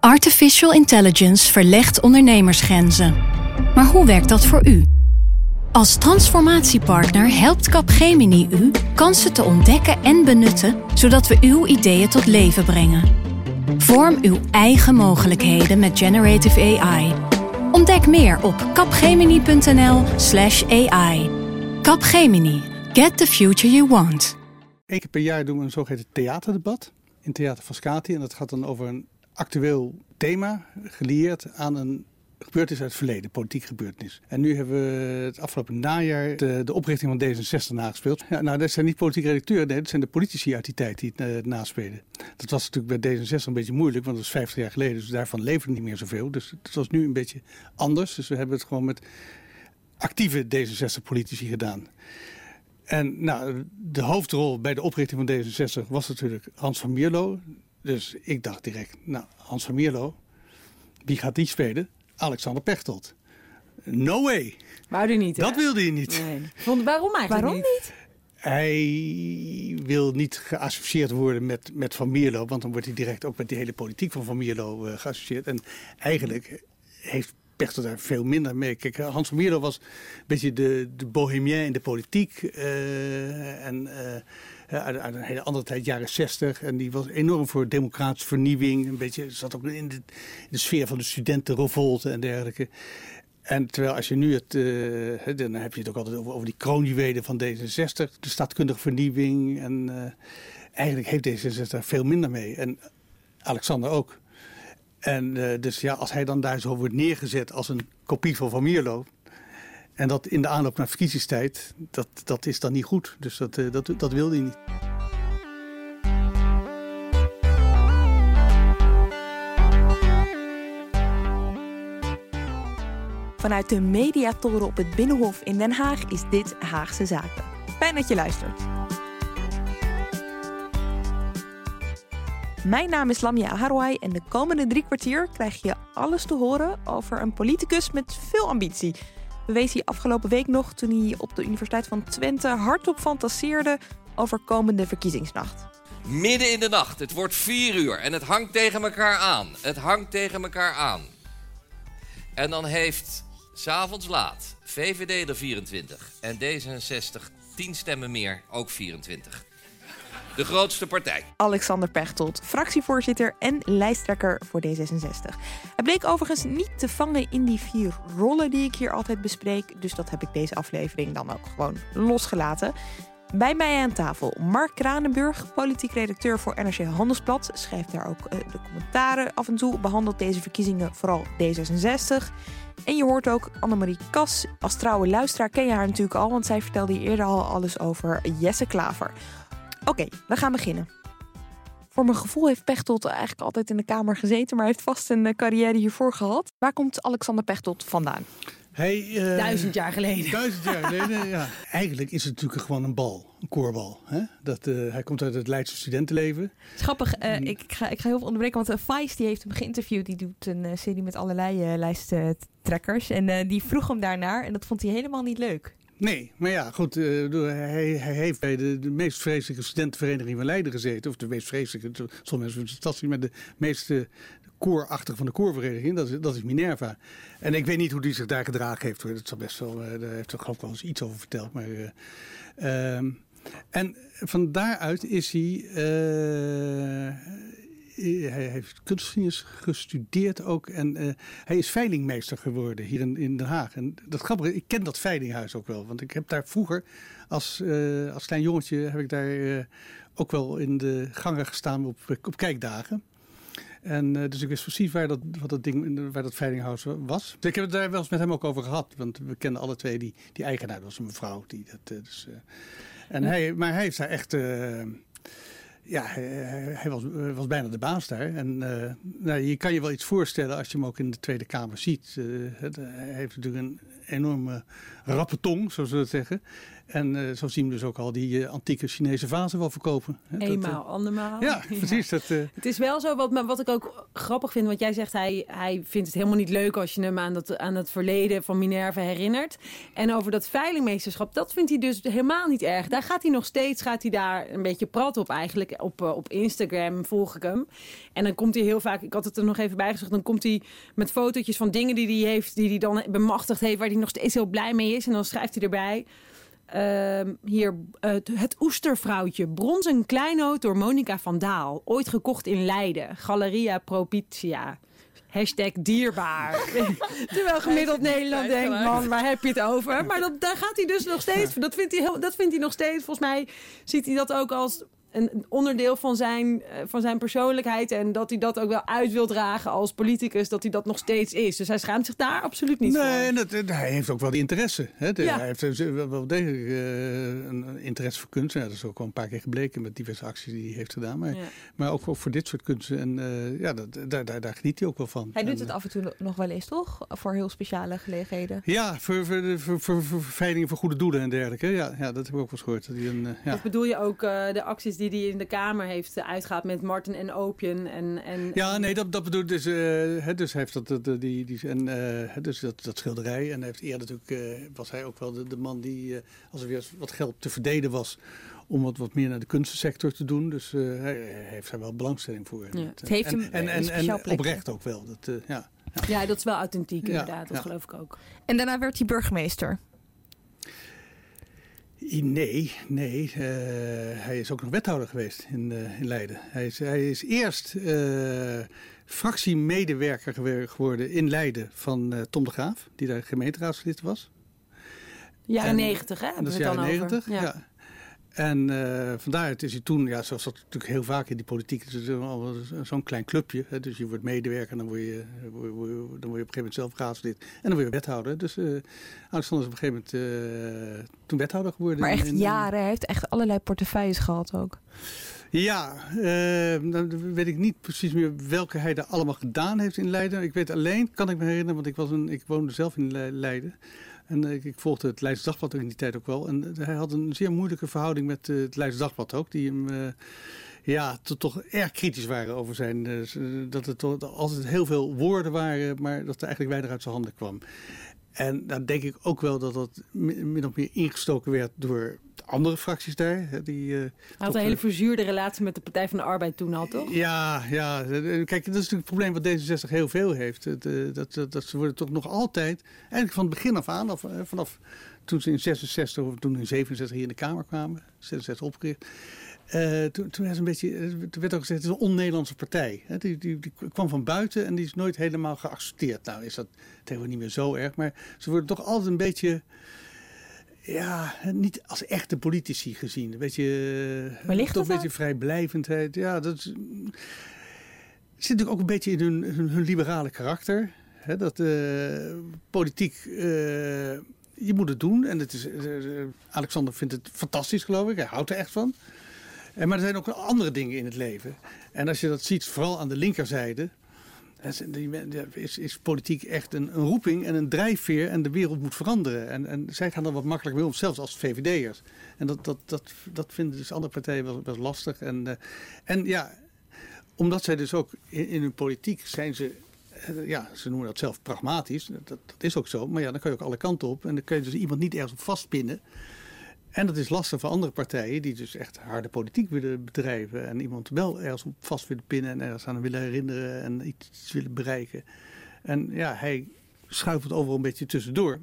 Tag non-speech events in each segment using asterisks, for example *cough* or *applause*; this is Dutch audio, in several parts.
Artificial intelligence verlegt ondernemersgrenzen. Maar hoe werkt dat voor u? Als transformatiepartner helpt Capgemini u kansen te ontdekken en benutten, zodat we uw ideeën tot leven brengen. Vorm uw eigen mogelijkheden met generative AI. Ontdek meer op capgemini.nl/slash AI. Capgemini. Get the future you want. Eén keer per jaar doen we een zogeheten theaterdebat in Theater Frascati. En dat gaat dan over een actueel thema, gelieerd aan een gebeurtenis uit het verleden, politiek gebeurtenis. En nu hebben we het afgelopen najaar de, de oprichting van D66 nagespeeld. Ja, nou, dat zijn niet politieke redacteuren, dat zijn de politici uit die tijd die het uh, naspelen. Dat was natuurlijk bij D66 een beetje moeilijk, want dat was 50 jaar geleden, dus daarvan leefde niet meer zoveel. Dus het was nu een beetje anders. Dus we hebben het gewoon met actieve D66-politici gedaan. En nou, de hoofdrol bij de oprichting van D66 was natuurlijk Hans van Mierlo. Dus ik dacht direct, nou, Hans van Mierlo, wie gaat die spelen? Alexander Pechtold. No way. Wou niet, Dat wilde hij niet. Nee. Vond, waarom eigenlijk Waarom niet? niet? Hij wil niet geassocieerd worden met, met Van Mierlo, want dan wordt hij direct ook met die hele politiek van Van Mierlo uh, geassocieerd. En eigenlijk heeft Pechtold daar veel minder mee. Kijk, Hans van Mierlo was een beetje de, de bohemien in de politiek. Uh, en uh, uit, een hele andere tijd, jaren 60. En die was enorm voor democratische vernieuwing. Een beetje zat ook in de, in de sfeer van de studentenrevolte en dergelijke. En terwijl als je nu het, uh, dan heb je het ook altijd over, die kroonjuwelen van D66, de staatkundige vernieuwing. En uh, eigenlijk heeft D66 daar veel minder mee. En Alexander ook. En uh, dus ja, als hij dan daar zo wordt neergezet als een kopie van Van Mierlo. En dat in de aanloop naar verkiezingstijd, dat, dat is dan niet goed. Dus dat, dat, dat wilde hij niet. Vanuit de mediatoren op het Binnenhof in Den Haag is dit Haagse Zaken. Fijn dat je luistert. Mijn naam is Lamia Aharwai en de komende drie kwartier krijg je alles te horen over een politicus met veel ambitie. Bewees hij afgelopen week nog toen hij op de Universiteit van Twente hardop fantaseerde over komende verkiezingsnacht. Midden in de nacht, het wordt vier uur en het hangt tegen elkaar aan. Het hangt tegen elkaar aan. En dan heeft s'avonds laat VVD er 24 en D66 10 stemmen meer, ook 24. De grootste partij. Alexander Pechtold, fractievoorzitter en lijsttrekker voor D66. Hij bleek overigens niet te vangen in die vier rollen die ik hier altijd bespreek. Dus dat heb ik deze aflevering dan ook gewoon losgelaten. Bij mij aan tafel Mark Kranenburg, politiek redacteur voor NRC Handelsblad. Schrijft daar ook uh, de commentaren af en toe. Behandelt deze verkiezingen vooral D66. En je hoort ook Annemarie Kas. Als trouwe luisteraar ken je haar natuurlijk al, want zij vertelde je eerder al alles over Jesse Klaver. Oké, okay, we gaan beginnen. Voor mijn gevoel heeft Pechtold eigenlijk altijd in de Kamer gezeten, maar heeft vast een carrière hiervoor gehad. Waar komt Alexander Pechtold vandaan? Hij, uh, duizend jaar geleden. Duizend jaar geleden, ja. *laughs* Eigenlijk is het natuurlijk gewoon een bal, een koorbal. Hè? Dat, uh, hij komt uit het Leidse studentenleven. Grappig, uh, ik, ik, ga, ik ga heel veel onderbreken, want Vice die heeft hem geïnterviewd. Die doet een serie met allerlei lijsttrekkers. En die vroeg hem daarnaar en dat vond hij helemaal niet leuk. Nee, maar ja, goed. Uh, hij, hij, heeft bij de, de meest vreselijke studentenvereniging van Leiden gezeten. Of de meest vreselijke, sommige mensen het fantastisch, maar de meest uh, koorachtige van de koorvereniging, dat is, dat is Minerva. En ik weet niet hoe die zich daar gedragen heeft. Hoor. Dat zal best wel, uh, daar heeft er geloof ik wel eens iets over verteld. Maar, en van daaruit is hij hij heeft kunstgeschiedenis gestudeerd ook. En uh, hij is veilingmeester geworden hier in, in Den Haag. En dat grappige, ik ken dat veilinghuis ook wel. Want ik heb daar vroeger, als, uh, als klein jongetje, heb ik daar uh, ook wel in de gangen gestaan op, op kijkdagen. En dus ik wist precies waar dat, wat dat ding, waar dat veilinghuis was. Dus ik heb het daar wel eens met hem ook over gehad. Want we kennen alle twee die, die eigenaar. Dat was een mevrouw. Die dat, dus, en hij, maar hij heeft daar echt ja, hij, was, hij was bijna de baas daar. En eh, nou, je kan je wel iets voorstellen als je hem ook in de Tweede Kamer ziet. Eh, het- hij heeft natuurlijk een enorme rappe tong, zoals we dat zeggen. En eh, zo zien we dus ook al die eh, antieke Chinese vazen wel verkopen. hè. Dat, eh, Eenmaal, andermaal. *laughs* ja, precies. Dat, Het is wel zo, wat, maar wat ik ook grappig vind, want jij zegt hij, hij vindt het helemaal niet leuk als je hem aan, dat, aan het verleden van Minerva herinnert. En over dat veilingmeesterschap, dat vindt hij dus helemaal niet erg. Daar gaat hij nog steeds, gaat hij daar een beetje prat op eigenlijk. Op, op Instagram volg ik hem. En dan komt hij heel vaak, ik had het er nog even bij gezegd, dan komt hij met fotootjes van dingen die hij heeft, die hij dan bemachtigd heeft, waar hij nog steeds heel blij mee is. En dan schrijft hij erbij. Ehm, hier, eh, het Oestervrouwtje. Bronzen kleinoot door Monica van Daal. Ooit gekocht in Leiden. Galeria Propitia. Hashtag dierbaar. *laughs* Terwijl gemiddeld Nederland denkt, man, waar heb je het over? Maar dat, daar gaat hij dus nog steeds. Dat vindt hij, heel, dat vindt hij nog steeds. Volgens mij ziet hij dat ook als een onderdeel van zijn, eh, van zijn persoonlijkheid. En dat hij dat ook wel uit wil dragen als politicus. Dat hij dat nog steeds is. Dus hij schaamt zich daar absoluut niet nee, voor. en dat, en hij heeft ook wel die interesse. Hè? De- Ja. Hij heeft dus wel, wel degelijk eh, een interesse voor kunst. Ja, dat is ook wel een paar keer gebleken met diverse acties die hij heeft gedaan. Maar, Ja. maar ook, ook voor dit soort kunsten. En eh, ja, dat, daar, daar, daar geniet hij ook wel van. Hij doet En, het eh, af en toe nog wel eens, toch? Voor heel speciale gelegenheden. Ja, voor, voor, de- voor, voor, voor veilingen voor goede doelen en dergelijke. Ja, ja dat heb ik ook wel eens gehoord. Dat hij een, eh, ja. Of bedoel je ook eh, de acties die hij in de Kamer heeft eh, uitgaat met Martin en Opien? En, en, Ja, nee, dat, dat bedoel ik dus. eh, hè, dus hij heeft dat, dat, die, die, en, eh, hè, dus dat, dat schilderij. En hij heeft eerder natuurlijk, eh, was hij ook wel de, de man die, eh, als er weer wat geld te verdelen was, om wat, wat meer naar de kunstensector te doen. Dus eh, hij, hij heeft daar wel belangstelling voor. Ja. Het heeft en, hem en, oprecht ook wel. Dat, eh, ja. Ja, dat is wel authentiek Ja, inderdaad. Dat ja. geloof ik ook. En daarna werd hij burgemeester. Nee, nee. eh, hij is ook nog wethouder geweest in, eh, in Leiden. Hij is, hij is eerst eh, fractiemedewerker geworden in Leiden van Tom de Graaf, die daar gemeenteraadslid was. Jaren En- negentig, hè? Hebben dat we het dan jaren over? negentig. Ja. En eh vandaaruit is hij toen, ja, zoals dat natuurlijk heel vaak in die politiek zo'n klein clubje. Hè, dus je wordt medewerker en dan word je, word word dan word je op een gegeven moment zelf raadslid. En dan word je wethouder. Dus eh Alexander is op een gegeven moment eh, toen wethouder geworden. Maar echt in- jaren. Hij heeft echt allerlei portefeuilles gehad ook. Ja, dan weet ik niet precies meer welke hij daar allemaal gedaan heeft in Leiden. Ik weet alleen, kan ik me herinneren, want ik, was een, ik woonde zelf in Le- Leiden. En eh, ik, ik volgde het Leids Dagblad in die tijd ook wel. En eh, hij had een zeer moeilijke verhouding met eh, het Leids Dagblad ook. Die hem ja, to- toch erg kritisch waren over zijn... dat het toch altijd heel veel woorden waren, maar dat er eigenlijk weinig uit zijn handen kwam. En dan denk ik ook wel dat dat mi- min of meer ingestoken werd door andere fracties daar. Die, eh, Hij had een hele eh, verzuurde relatie met de Partij van de Arbeid toen al, toch? ja, ja, kijk, dat is natuurlijk het probleem wat D66 heel veel heeft. Eh, dat, dat, dat ze worden toch nog altijd, eigenlijk van het begin af aan, of, vanaf toen ze in 66 of toen in 67 hier in de Kamer kwamen, 66 opgericht. toen, toen, werd een beetje, toen werd ook gezegd, het is een on-Nederlandse partij. Hè, die, die, die kwam van buiten en die is nooit helemaal geaccepteerd. Nou is dat tegenwoordig niet meer zo erg, maar ze worden toch altijd een beetje, ja, niet als echte politici gezien. Een beetje, eh, Waar ligt toch een beetje vrijblijvendheid. Ja, dat zit natuurlijk ook een beetje in hun, hun, hun liberale karakter. Dat eh, politiek, eh, je moet het doen. En het is, Alexander vindt het fantastisch, geloof ik. Hij houdt er echt van. En, maar er zijn ook andere dingen in het leven. En als je dat ziet, vooral aan de linkerzijde. Is, is politiek echt een, een roeping en een drijfveer en de wereld moet veranderen. En, en zij gaan er wat makkelijker mee om, zelfs als VVD'ers. En dat, dat, dat, dat vinden dus andere partijen wel, wel lastig. En, eh, en ja, omdat zij dus ook in, in hun politiek zijn ze, eh, ja, ze noemen dat zelf pragmatisch. Dat, dat is ook zo. Maar ja, dan kan je ook alle kanten op. En dan kun je dus iemand niet ergens op vastpinnen. En dat is lastig voor andere partijen die dus echt harde politiek willen bedrijven. En iemand wel ergens op vast willen pinnen en ergens aan willen herinneren en iets willen bereiken. En ja, hij schuifelt overal een beetje tussendoor.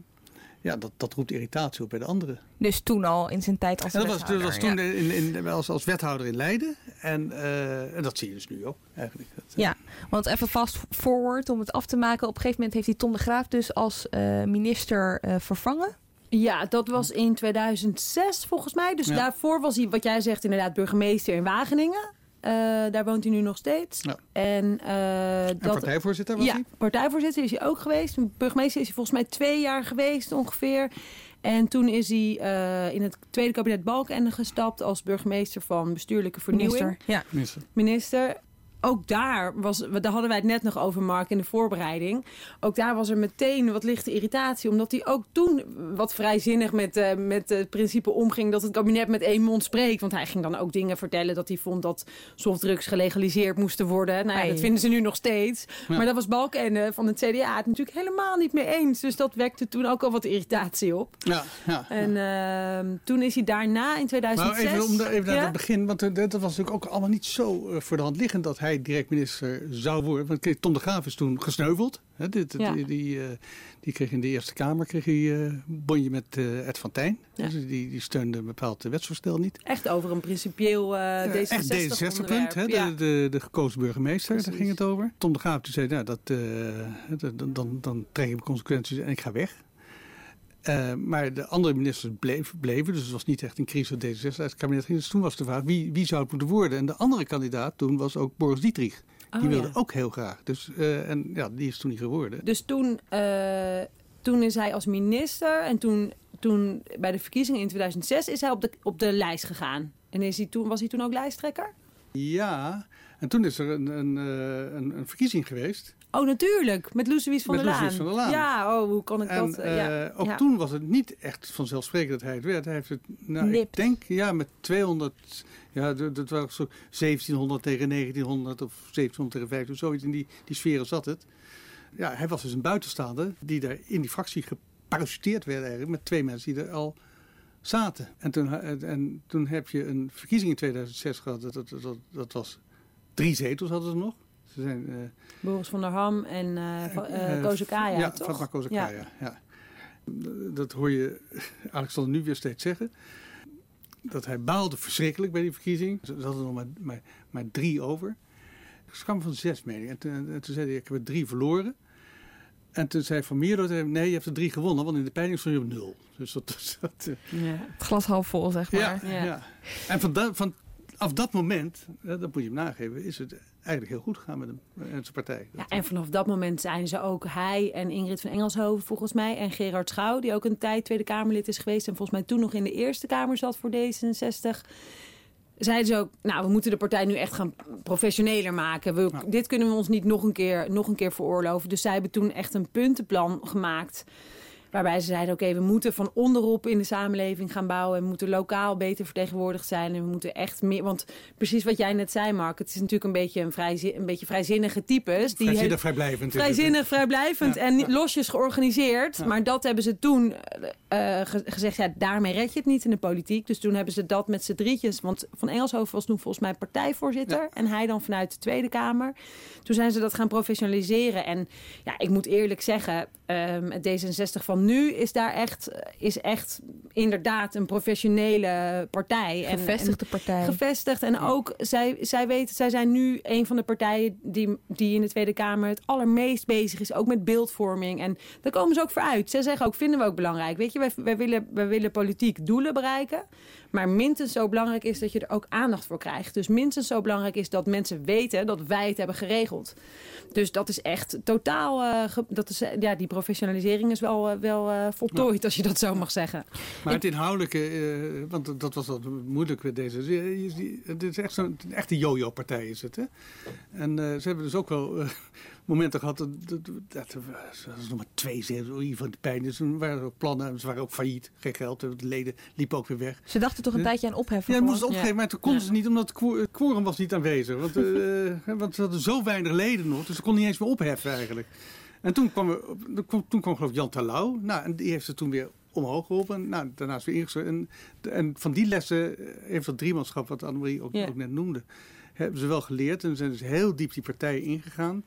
Ja, dat, dat roept irritatie op bij de anderen. Dus toen al in zijn tijd als En dat was, dat wethouder, was toen ja. in, in, als, als wethouder in Leiden. En, eh, en dat zie je dus nu ook eigenlijk. Dat, eh, Ja, want even fast forward om het af te maken. Op een gegeven moment heeft hij Tom de Graaf dus als eh, minister vervangen. Ja, dat was in 2006 volgens mij. Dus Ja. daarvoor was hij, wat jij zegt, inderdaad burgemeester in Wageningen. Eh, daar woont hij nu nog steeds. Ja. En, eh, En dat, partijvoorzitter was ja, hij? partijvoorzitter is hij ook geweest. Burgemeester is hij volgens mij twee jaar geweest ongeveer. En toen is hij eh, in het tweede kabinet Balkenende gestapt als burgemeester van bestuurlijke vernieuwing. Minister. Ja. Minister. Minister. Ook daar was, daar hadden wij het net nog over, Mark, in de voorbereiding. Ook daar was er meteen wat lichte irritatie. Omdat hij ook toen wat vrijzinnig met, eh, met het principe omging dat het kabinet met één mond spreekt. Want hij ging dan ook dingen vertellen dat hij vond dat softdrugs gelegaliseerd moesten worden. Nou ja, dat vinden ze nu nog steeds. Ja. Maar dat was Balkenende van het CDA het natuurlijk helemaal niet mee eens. Dus dat wekte toen ook al wat irritatie op. Ja, ja. En ehm, toen is hij daarna in 2006... Nou, even, om de, even naar het begin, want dat was natuurlijk ook allemaal niet zo eh, voor de hand liggend dat hij direct minister zou worden. Want Tom de Graaf is toen gesneuveld. Hè, dit, Ja. die, die, eh, die kreeg in de Eerste Kamer kreeg hij, eh, een bonje met eh, Ed van Tijn. Ja. Dus die, die steunde een bepaald wetsvoorstel niet. Echt over een principieel eh D66 Eh, Echt D66-punt, hè, Ja. de, de, de gekozen burgemeester, daar ging het over. Tom de Graaf die zei, nou, dat, dan, dan, dan trek ik consequenties en ik ga weg. Eh, maar de andere ministers bleef, bleven, dus het was niet echt een crisis dat D66 uit het kabinet ging. Dus toen was de vraag, wie, wie zou het moeten worden? En de andere kandidaat toen was ook Boris Dietrich. Die Oh, wilde ja. ook heel graag. Dus, eh, en ja, die is toen niet geworden. Dus toen, eh, toen is hij als minister en toen, toen bij de verkiezingen in 2006 is hij op de, op de lijst gegaan. En is hij toen, was hij toen ook lijsttrekker? Ja, en toen is er een, een, eh, een, een verkiezing geweest. Oh, natuurlijk. Met Loes Louise van der Laan. Van der Laan. Ja, oh, hoe kan ik En dat... eh, ja. eh, ook ja. toen was het niet echt vanzelfsprekend dat hij het werd. Hij heeft het, nou, ik denk, ja, met 200, ja, dat was zo 1700 tegen 1900 of 1700 tegen 15, zoiets in die, die sferen zat het. Ja, hij was dus een buitenstaander die daar in die fractie geparasiteerd werd eigenlijk met twee mensen die er al zaten. En toen, en toen heb je een verkiezing in 2006 gehad, dat, dat, dat, dat was drie zetels hadden ze nog. Ze zijn, eh, Boris van der Ham en Kozakaya, Ja, toch? Fatma Kozakaya, ja. Dat hoor je *laughs* Alexander nu weer steeds zeggen. Dat hij baalde verschrikkelijk bij die verkiezing. Ze hadden er nog maar, maar, maar drie over. Ik kwam van zes meningen. En toen, en toen zei hij, ik heb er drie verloren. En toen zei Van Mierlo, nee, je hebt er drie gewonnen, want in de peiling stond je op nul. Dus dat, *laughs* dat, dat, eh, Ja. Het glas half vol, zeg maar. ja, Ja. ja. En van, da- van, af dat moment, dat moet je hem nageven, is het eigenlijk heel goed gegaan met hem en zijn partij. Ja, en vanaf dat moment zijn ze ook hij en Ingrid van Engelshoven volgens mij. En Gerard Schouw, die ook een tijd Tweede Kamerlid is geweest. En volgens mij toen nog in de Eerste Kamer zat voor D66. Zeiden ze ook, nou we moeten de partij nu echt gaan professioneler maken. We. Dit kunnen we ons niet nog een, keer, nog een keer veroorloven. Dus zij hebben toen echt een puntenplan gemaakt. Waarbij ze zeiden, oké, we moeten van onderop in de samenleving gaan bouwen. We moeten lokaal beter vertegenwoordigd zijn. En we moeten echt meer... Want precies wat jij net zei, Mark. Het is natuurlijk een beetje, een vrij, een beetje vrijzinnige types. Die Vrijzinnig, vrijblijvend. Vrijzinnig, vrijblijvend Ja. en losjes georganiseerd. Ja. Maar dat hebben ze toen eh, ge- gezegd, ja, daarmee red je het niet in de politiek. Dus toen hebben ze dat met z'n drietjes. Want Van Engelshoven was toen volgens mij partijvoorzitter. Ja. En hij dan vanuit de Tweede Kamer. Toen zijn ze dat gaan professionaliseren. En ja, ik moet eerlijk zeggen, ehm, het D66 van nu is daar echt, is echt inderdaad een professionele partij. En- en, Gevestigde partij. Gevestigd. En ook, zij, zij weten, zij zijn nu een van de partijen die, die in de Tweede Kamer het allermeest bezig is. Ook met beeldvorming. En daar komen ze ook voor uit. Zij zeggen ook, vinden we ook belangrijk. Weet je, wij, wij, willen, wij willen politiek doelen bereiken. Maar minstens zo belangrijk is dat je er ook aandacht voor krijgt. Dus minstens zo belangrijk is dat mensen weten dat wij het hebben geregeld. Dus dat is echt totaal. eh, dat is, ja, die professionalisering is wel, eh, wel eh, voltooid, als je dat zo mag zeggen. Maar het inhoudelijke, want dat was wat moeilijk met deze. Het is echt zo'n een echte yo-yo-partij is het. Hè? En ze hebben dus ook wel momenten gehad dat, dat, dat er was nog maar twee zetels in van de pijn. Dus toen waren er ook plannen, en ze waren ook failliet, geen geld. De leden liepen ook weer weg. Ze dachten toch een tijdje aan opheffen. Ja, moesten opgeven, Ja. maar toen konden Ja. ze niet, omdat het quorum was niet aanwezig. Want, eh, *laughs* want ze hadden zo weinig leden nog, dus ze konden niet eens meer opheffen eigenlijk. En toen kwam, er, toen kwam, geloof ik Jan Terlouw. Nou, en die heeft ze toen weer omhoog geholpen. Nou, daarnaast weer ingezet. En, en van die lessen eh, heeft dat driemanschap, wat Annemarie ook, ook net noemde, hebben ze wel geleerd. En zijn dus heel diep die partijen ingegaan.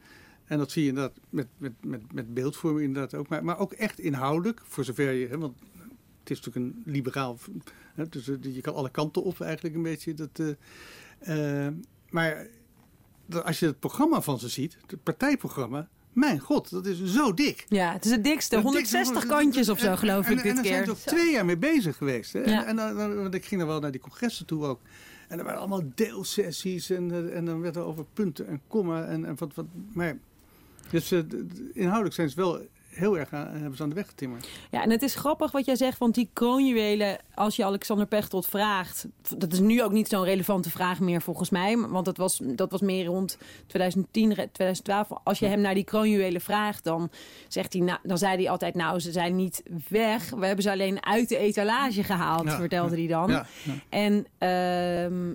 En dat zie je inderdaad met, met, met, met beeldvorming inderdaad ook. Maar, maar ook echt inhoudelijk, voor zover je... Hè, want het is natuurlijk een liberaal... Hè, dus eh, je kan alle kanten op eigenlijk een beetje. Dat, eh, eh, maar dat- als je het programma van ze ziet, het partijprogramma... Mijn god, dat is zo dik. Ja, het is het dikste. Het 160 dikste- kantjes of zo, en- geloof en- ik, dit en daar keer. zijn ze ook twee jaar mee bezig geweest. Hè? Ja. En, en dan, want ik ging dan wel naar die congressen toe ook. En er waren allemaal deelsessies en, en dan werd er over punten en komma en, en wat, wat. Maar dus eh, inhoudelijk zijn ze wel heel erg aan, hebben ze aan de weg getimmerd. Ja, en het is grappig wat jij zegt, want die kroonjuwelen, als je Alexander Pechtold vraagt, dat is nu ook niet zo'n relevante vraag meer volgens mij, want dat was, dat was meer rond 2010, 2012. Als je hem naar die kroonjuwelen vraagt, dan zegt hij, nou, dan zei hij altijd, nou, ze zijn niet weg, we hebben ze alleen uit de etalage gehaald, vertelde hij dan. Ja, en ehm,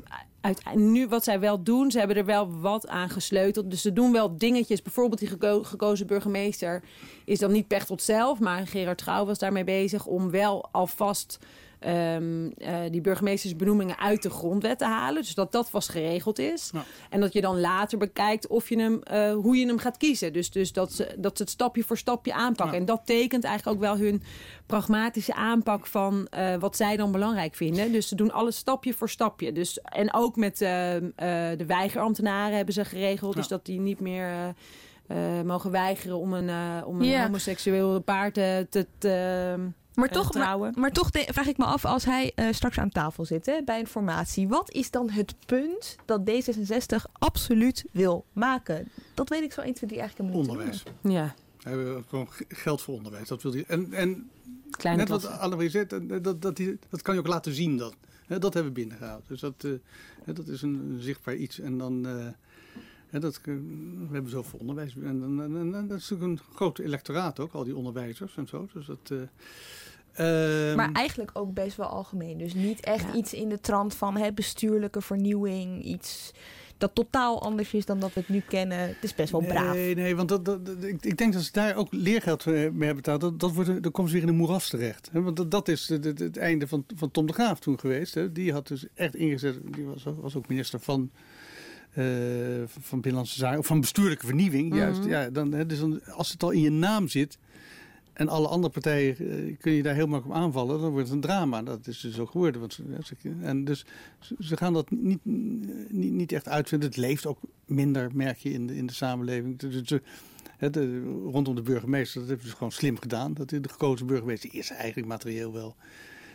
nu wat zij wel doen, ze hebben er wel wat aan gesleuteld. Dus ze doen wel dingetjes. Bijvoorbeeld die gekozen burgemeester is dan niet Pechtold zelf, maar Gerard Trouw was daarmee bezig om wel alvast um, uh, die burgemeestersbenoemingen uit de grondwet te halen. Dus dat dat vast geregeld is. En dat je dan later bekijkt of je hem, uh, hoe je hem gaat kiezen. Dus, dus dat, ze, dat ze het stapje voor stapje aanpakken. En dat tekent eigenlijk ook wel hun pragmatische aanpak van uh, wat zij dan belangrijk vinden. Dus ze doen alles stapje voor stapje. Dus, en ook met de weigerambtenaren hebben ze geregeld. Dus dat die niet meer... mogen weigeren om een, om een homoseksueel paar te, te, te maar toch, maar, maar, toch vraag ik me af, als hij uh, straks aan tafel zit hè, bij een formatie, wat is dan het punt dat D66 absoluut wil maken? Dat weet ik zo 1, 2, 3 eigenlijk helemaal niet. Onderwijs. Ja. We hebben gewoon geld voor onderwijs. Dat wil hij. En, en Kleine net wat Annemarie zegt, dat, dat, die, dat kan je ook laten zien dan. dat hebben we binnengehaald. Dus dat, uh, dat is een, zichtbaar iets. En dan. Dat, we hebben zoveel onderwijs. En, en, en, en, dat is natuurlijk een groot electoraat ook, al die onderwijzers en zo. Dus dat, Ehm, maar eigenlijk ook best wel algemeen. Dus niet echt iets in de trant van hè, bestuurlijke vernieuwing. Iets dat totaal anders is dan dat we het nu kennen. Het is best wel braaf. Nee, nee want dat, dat, ik, ik, denk dat ze daar ook leergeld mee hebben betaald. Dat, dat wordt, dan komen ze weer in de moeras terecht. Want dat, dat is het, het, einde van, van Tom de Graaf toen geweest. Hè. Die had dus echt ingezet. Die was, was ook minister van... Uh, van Binnenlandse Zaken, of van bestuurlijke vernieuwing. Mhm. Juist, ja, dan, hè, dus dan, als het al in je naam zit, en alle andere partijen uh, kun je daar heel makkelijk op aanvallen. Dan wordt het een drama. Dat is dus ook geworden. Want, en dus ze gaan dat niet, niet, niet echt uitvinden. Het leeft ook minder, merk je, in de, in de samenleving. Dus, de, rondom de burgemeester, dat hebben ze gewoon slim gedaan. Dat de gekozen burgemeester is eigenlijk materieel wel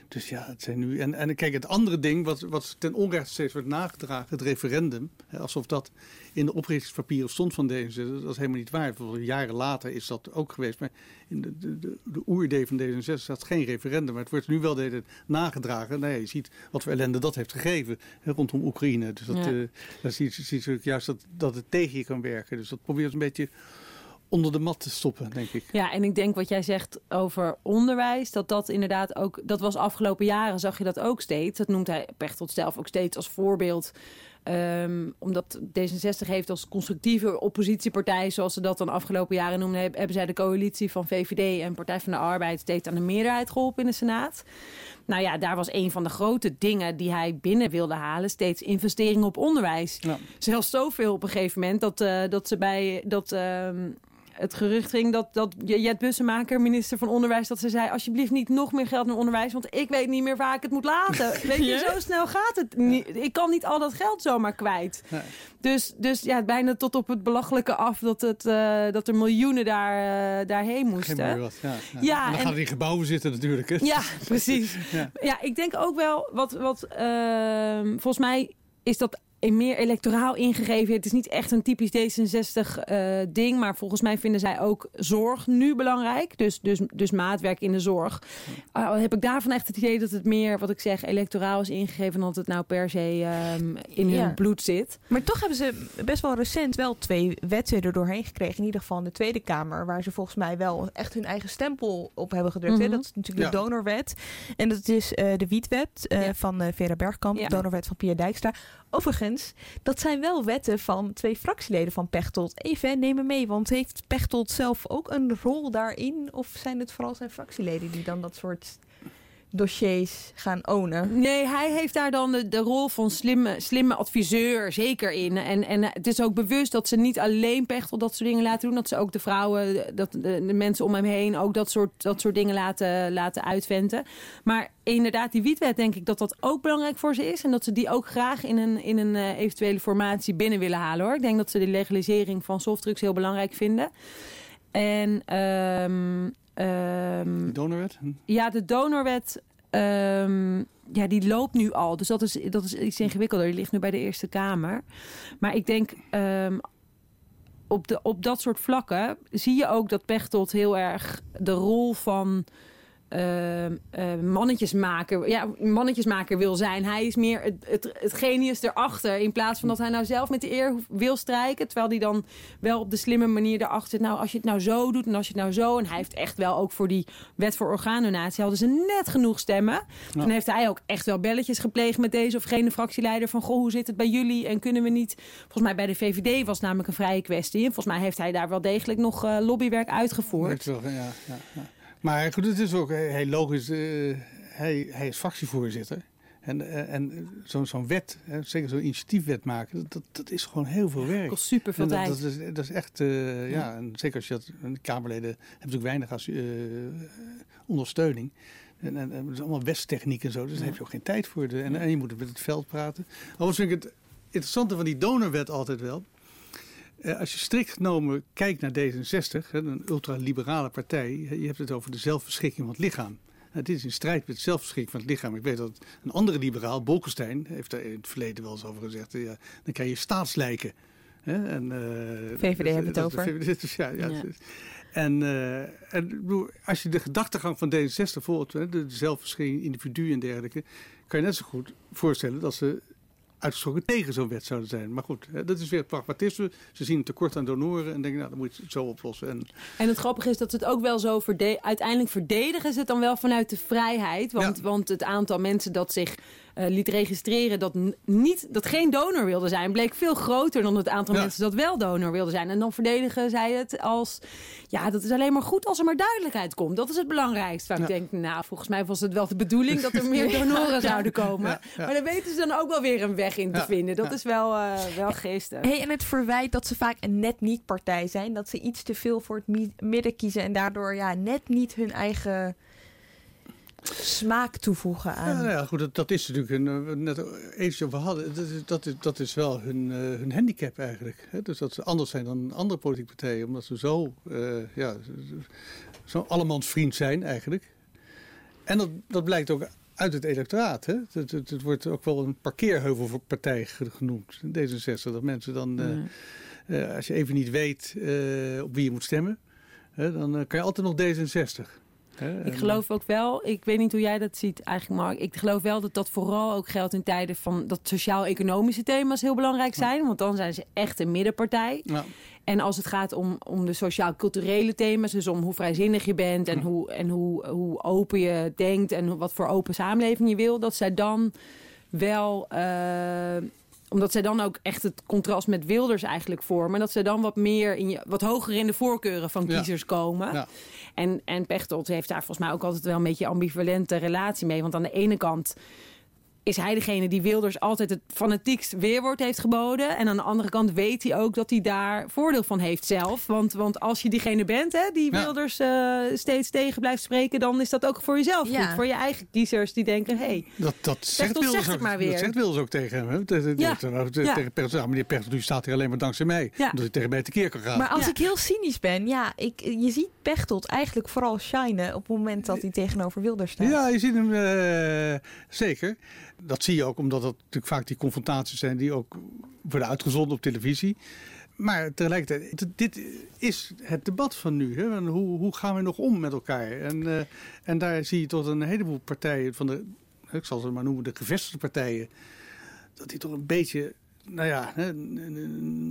dus ja, het zijn nu. En, en kijk, het andere ding, wat, wat ten onrechte steeds wordt nagedragen, het referendum. Hè, alsof dat in de oprichtingspapieren stond van deze. Dat is helemaal niet waar. Jaren later is dat ook geweest. Maar in de, de, de, de oeridee van D66 staat geen referendum. Maar het wordt nu wel de nagedragen. Nou ja, je ziet wat voor ellende dat heeft gegeven hè, rondom Oekraïne. Dus dat, ja. uh, dan zie je, zie je juist dat, dat het tegen je kan werken. Dus dat probeert een beetje onder de mat te stoppen, denk ik. Ja, en ik denk wat jij zegt over onderwijs, dat dat inderdaad ook, dat was afgelopen jaren, zag je dat ook steeds. Dat noemt hij Pechtold zelf ook steeds als voorbeeld. Um, omdat D66 heeft als constructieve oppositiepartij, zoals ze dat dan afgelopen jaren noemden, hebben zij de coalitie van VVD en Partij van de Arbeid steeds aan de meerderheid geholpen in de Senaat. Nou ja, daar was een van de grote dingen die hij binnen wilde halen, steeds investeringen op onderwijs. Ja. Zelfs zoveel op een gegeven moment dat, uh, dat ze bij dat. Uh, het gerucht ging dat, dat Jet Bussemaker, minister van Onderwijs, dat ze zei: Alsjeblieft niet nog meer geld naar onderwijs, want ik weet niet meer waar ik het moet laten. *laughs* Weet je, zo snel gaat het niet. Ik kan niet al dat geld zomaar kwijt. Nee. Dus, dus ja, bijna tot op het belachelijke af dat, het, uh, dat er miljoenen daar, uh, daarheen moesten. Wat, ja. ja. ja en dan en, gaan die gebouwen zitten natuurlijk. Hè? Ja, precies. *laughs* ja. ja. ik denk ook wel, wat, wat uh, volgens mij is dat meer electoraal ingegeven. Het is niet echt een typisch D66-ding. Uh, maar volgens mij vinden zij ook zorg nu belangrijk. Dus, dus, dus maatwerk in de zorg. Uh, heb ik daarvan echt het idee dat het meer, wat ik zeg, electoraal is ingegeven. dan dat het nou per se um, in ja. hun bloed zit. Maar toch hebben ze best wel recent wel twee wetten er doorheen gekregen. In ieder geval in de Tweede Kamer. Waar ze volgens mij wel echt hun eigen stempel op hebben gedrukt. Mm -hmm. Dat is natuurlijk ja. de donorwet. En dat is uh, de wietwet ja. van Vera Bergkamp. De donorwet van Pia Dijkstra. Overigens, dat zijn wel wetten van twee fractieleden van Pechtold. Even, neem me mee, want heeft Pechtold zelf ook een rol daarin? Of zijn het vooral zijn fractieleden die dan dat soort dossiers gaan ownen. Nee, hij heeft daar dan de, de rol van slimme, slimme adviseur zeker in. En, en het is ook bewust dat ze niet alleen Pechtel dat soort dingen laten doen. Dat ze ook de vrouwen, dat de, mensen om hem heen ook dat soort, dat soort dingen laten, laten uitventen. Maar inderdaad, die wietwet denk ik dat dat ook belangrijk voor ze is. En dat ze die ook graag in een, in een uh, eventuele formatie binnen willen halen hoor. Ik denk dat ze de legalisering van softdrugs heel belangrijk vinden. En... Um, Um, de donorwet? Ja, de donorwet. Um, ja, die loopt nu al. Dus dat is, dat is iets ingewikkelder. Die ligt nu bij de Eerste Kamer. Maar ik denk. Um, op, de, op dat soort vlakken zie je ook dat Pechtold heel erg de rol van uh, uh, mannetjesmaker, ja, mannetjesmaker wil zijn. Hij is meer het, het, het, genius erachter. In plaats van dat hij nou zelf met de eer wil strijken. Terwijl hij dan wel op de slimme manier erachter zit. Nou, als je het nou zo doet en als je het nou zo. En hij heeft echt wel ook voor die wet voor orgaandonatie hadden ze net genoeg stemmen. Toen heeft hij ook echt wel belletjes gepleegd met deze of gene fractieleider. Van goh, hoe zit het bij jullie? En kunnen we niet. Volgens mij bij de VVD was het namelijk een vrije kwestie. En volgens mij heeft hij daar wel degelijk nog uh, lobbywerk uitgevoerd. Ja, ja, ja. Maar goed, het is ook heel logisch. Uh, hij, hij is fractievoorzitter. En, uh, en zo'n wet, hè, zeker zo'n initiatiefwet maken, dat, dat is gewoon heel veel werk. kost super veel tijd. Dat, dat, is, dat is echt, uh, ja. ja. en zeker als je dat, de Kamerleden hebben natuurlijk weinig als, ondersteuning. En, en, en, het is allemaal westtechniek en zo, dus daar heb je ook geen tijd voor. De, en, en je moet met het veld praten. Overigens vind ik het interessante van die donorwet altijd wel. Uh, als je strikt genomen kijkt naar D66, een ultraliberale partij, je hebt het over de zelfbeschikking van het lichaam. Nou, dit is in strijd met de zelfbeschikking van het lichaam. Ik weet dat een andere liberaal, Bolkestein, heeft daar in het verleden wel eens over gezegd. Ja, dan krijg je staatslijken. Hè? En, uh, VVD heeft het over. VVD, ja, ja, ja. En, uh, en als je de gedachtegang van D66 volgt, de, de zelfbeschikking, individu en dergelijke, kan je net zo goed voorstellen dat ze uitgesproken tegen zo'n wet zouden zijn. Maar goed, dat is weer pragmatisme. Ze zien een tekort aan donoren en denken, nou, dan moet je het zo oplossen. En, en het grappige is dat ze het ook wel zo verde uiteindelijk verdedigen ze het dan wel vanuit de vrijheid. Want, ja. want het aantal mensen dat zich liet registreren dat, niet, dat geen donor wilde zijn, bleek veel groter dan het aantal ja. mensen dat wel donor wilde zijn. En dan verdedigen zij het als, ja, dat is alleen maar goed als er maar duidelijkheid komt. Dat is het belangrijkste. Waar ja. ik denk, nou, volgens mij was het wel de bedoeling dat er *laughs* meer donoren zouden komen. Maar daar weten ze dan ook wel weer een weg in te vinden. Dat is wel, uh, wel geestig. Hey, en het verwijt dat ze vaak een net niet partij zijn. Dat ze iets te veel voor het midden kiezen en daardoor ja, net niet hun eigen smaak toevoegen aan. Ja, nou ja goed, dat, dat is natuurlijk een, net eens over hadden. Dat is, dat is, dat is wel hun, uh, hun handicap eigenlijk. Hè? Dus dat ze anders zijn dan andere politieke partijen, omdat ze zo, uh, ja, zo allemansvriend zijn eigenlijk. En dat, dat blijkt ook uit het electoraat. Hè? Het, het, het wordt ook wel een parkeerheuvel voor partij genoemd, D66. Dat mensen dan, mm. uh, als je even niet weet op wie je moet stemmen, dan kan je altijd nog D66. He, ik geloof ook wel, ik weet niet hoe jij dat ziet eigenlijk Mark. Ik geloof wel dat dat vooral ook geldt in tijden van dat sociaal-economische thema's heel belangrijk zijn. Want dan zijn ze echt een middenpartij. Ja. En als het gaat om, om de sociaal-culturele thema's, dus om hoe vrijzinnig je bent en, hoe, en hoe, hoe open je denkt en wat voor open samenleving je wil, dat zij dan wel. Uh, omdat zij dan ook echt het contrast met Wilders eigenlijk vormen. Dat ze dan wat meer in je, wat hoger in de voorkeuren van kiezers ja. komen. Ja. En, en Pechtold heeft daar volgens mij ook altijd wel een beetje ambivalente relatie mee. Want aan de ene kant is hij degene die Wilders altijd het fanatiekst weerwoord heeft geboden. En aan de andere kant weet hij ook dat hij daar voordeel van heeft zelf. Want, want als je diegene bent hè, die ja. Wilders uh, steeds tegen blijft spreken... dan is dat ook voor jezelf ja. goed. Voor je eigen kiezers die denken... Hey, dat, dat zegt Wilders zegt ook, maar weer. Dat zegt Wilders ook tegen hem. Hè? Tegen, ja. tegen, meneer Pechtold, u staat hier alleen maar dankzij mij. Omdat hij tegen mij tekeer kan gaan. Maar als ik heel cynisch ben... ja, ik, je ziet Pechtold eigenlijk vooral shinen... op het moment dat hij tegenover Wilders staat. Ja, je ziet hem uh, zeker. Dat zie je ook omdat dat natuurlijk vaak die confrontaties zijn die ook worden uitgezonden op televisie. Maar tegelijkertijd, dit is het debat van nu. Hè? Hoe, hoe gaan we nog om met elkaar? En, uh, en daar zie je tot een heleboel partijen van de, ik zal ze maar noemen, de gevestigde partijen, dat die toch een beetje nou ja,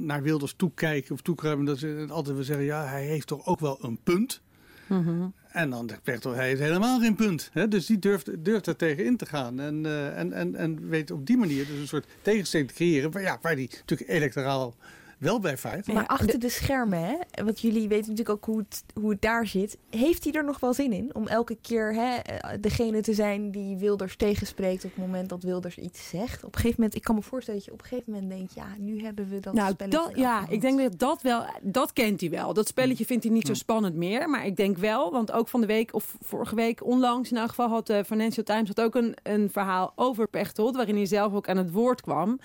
naar Wilders toekijken of toekruimen. Dat ze altijd willen zeggen, ja, hij heeft toch ook wel een punt. -hmm. En dan zegt hij, heeft helemaal geen punt. Hè? Dus die durft, durft er tegen in te gaan. En, uh, en, en, en weet op die manier dus een soort tegenstelling te creëren. Waar, ja, waar die natuurlijk electoraal wel bij vaart. Maar achter de schermen, hè, want jullie weten natuurlijk ook hoe het, hoe het daar zit. Heeft hij er nog wel zin in om elke keer hè, degene te zijn die Wilders tegenspreekt op het moment dat Wilders iets zegt? Op een gegeven moment, ik kan me voorstellen dat je op een gegeven moment denkt, ja, nu hebben we dat nou, spelletje. Dat, ja, ik denk dat dat wel, dat kent hij wel. Dat spelletje vindt hij niet zo spannend meer. Maar ik denk wel, want ook van de week, of vorige week onlangs in elk geval, had de Financial Times had ook een, een verhaal over Pechtold, waarin hij zelf ook aan het woord kwam.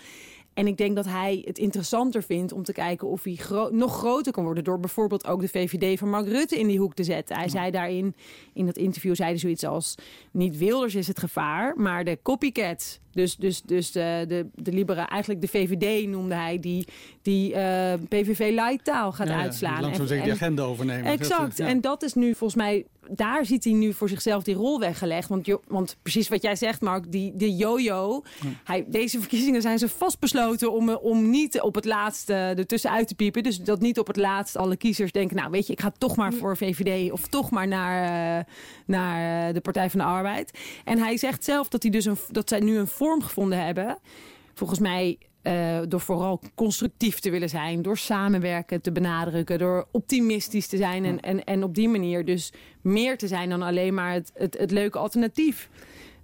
En ik denk dat hij het interessanter vindt om te kijken of hij gro nog groter kan worden. Door bijvoorbeeld ook de VVD van Mark Rutte in die hoek te zetten. Hij zei daarin, in dat interview, zei hij zoiets als: Niet Wilders is het gevaar, maar de copycat. Dus, dus, dus de, de, de libera, eigenlijk de VVD noemde hij, die, die uh, PVV light taal gaat Ja, uitslaan. die langzaam zeker de agenda overnemen. Exact. Ja. En dat is nu volgens mij, daar ziet hij nu voor zichzelf die rol weggelegd. Want, want precies wat jij zegt, Mark, die, de yo-yo. Hij, deze verkiezingen zijn ze vastbesloten om, eh, om niet op het laatste ertussenuit te piepen. Dus dat niet op het laatst alle kiezers denken, nou weet je, ik ga toch maar voor VVD of toch maar naar, eh, naar eh, de Partij van de Arbeid. En hij zegt zelf dat, hij dus een, dat zij nu een vorm gevonden hebben. Volgens mij eh, door vooral constructief te willen zijn, door samenwerken te benadrukken, door optimistisch te zijn en, en, en op die manier dus meer te zijn dan alleen maar het, het, het leuke alternatief.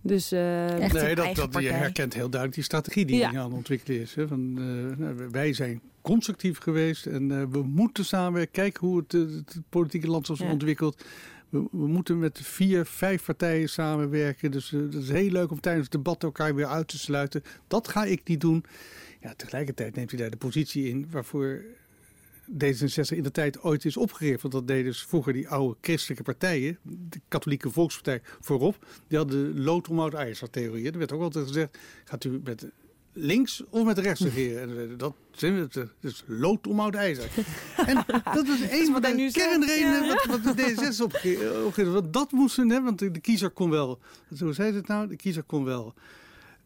Dus eh, Echt Nee, dat, dat, je herkent heel duidelijk die strategie die Ja. hij aan het ontwikkelen is. Hè? Van, eh, nou, wij zijn constructief geweest en eh, we moeten samenwerken. Kijken hoe het, het politieke landschap zich Ja. ontwikkelt. We, we moeten met vier, vijf partijen samenwerken. Dus dat is heel leuk om tijdens het debat elkaar weer uit te sluiten. Dat ga ik niet doen. Ja, tegelijkertijd neemt hij daar de positie in waarvoor D66 in de tijd ooit is opgericht. Want dat deden dus vroeger die oude christelijke partijen, de katholieke volkspartij voorop. Die hadden lood om oud ijzer theorie. Er werd ook altijd gezegd, gaat u met links of met rechts regeren? En dat zijn we, het is lood om oud ijzer. En dat was een van de kernredenen ja. wat, wat de D66 opgericht. opgericht. Want dat moesten, hè, want de, kiezer kon wel, zo zei ze het nou, de kiezer kon wel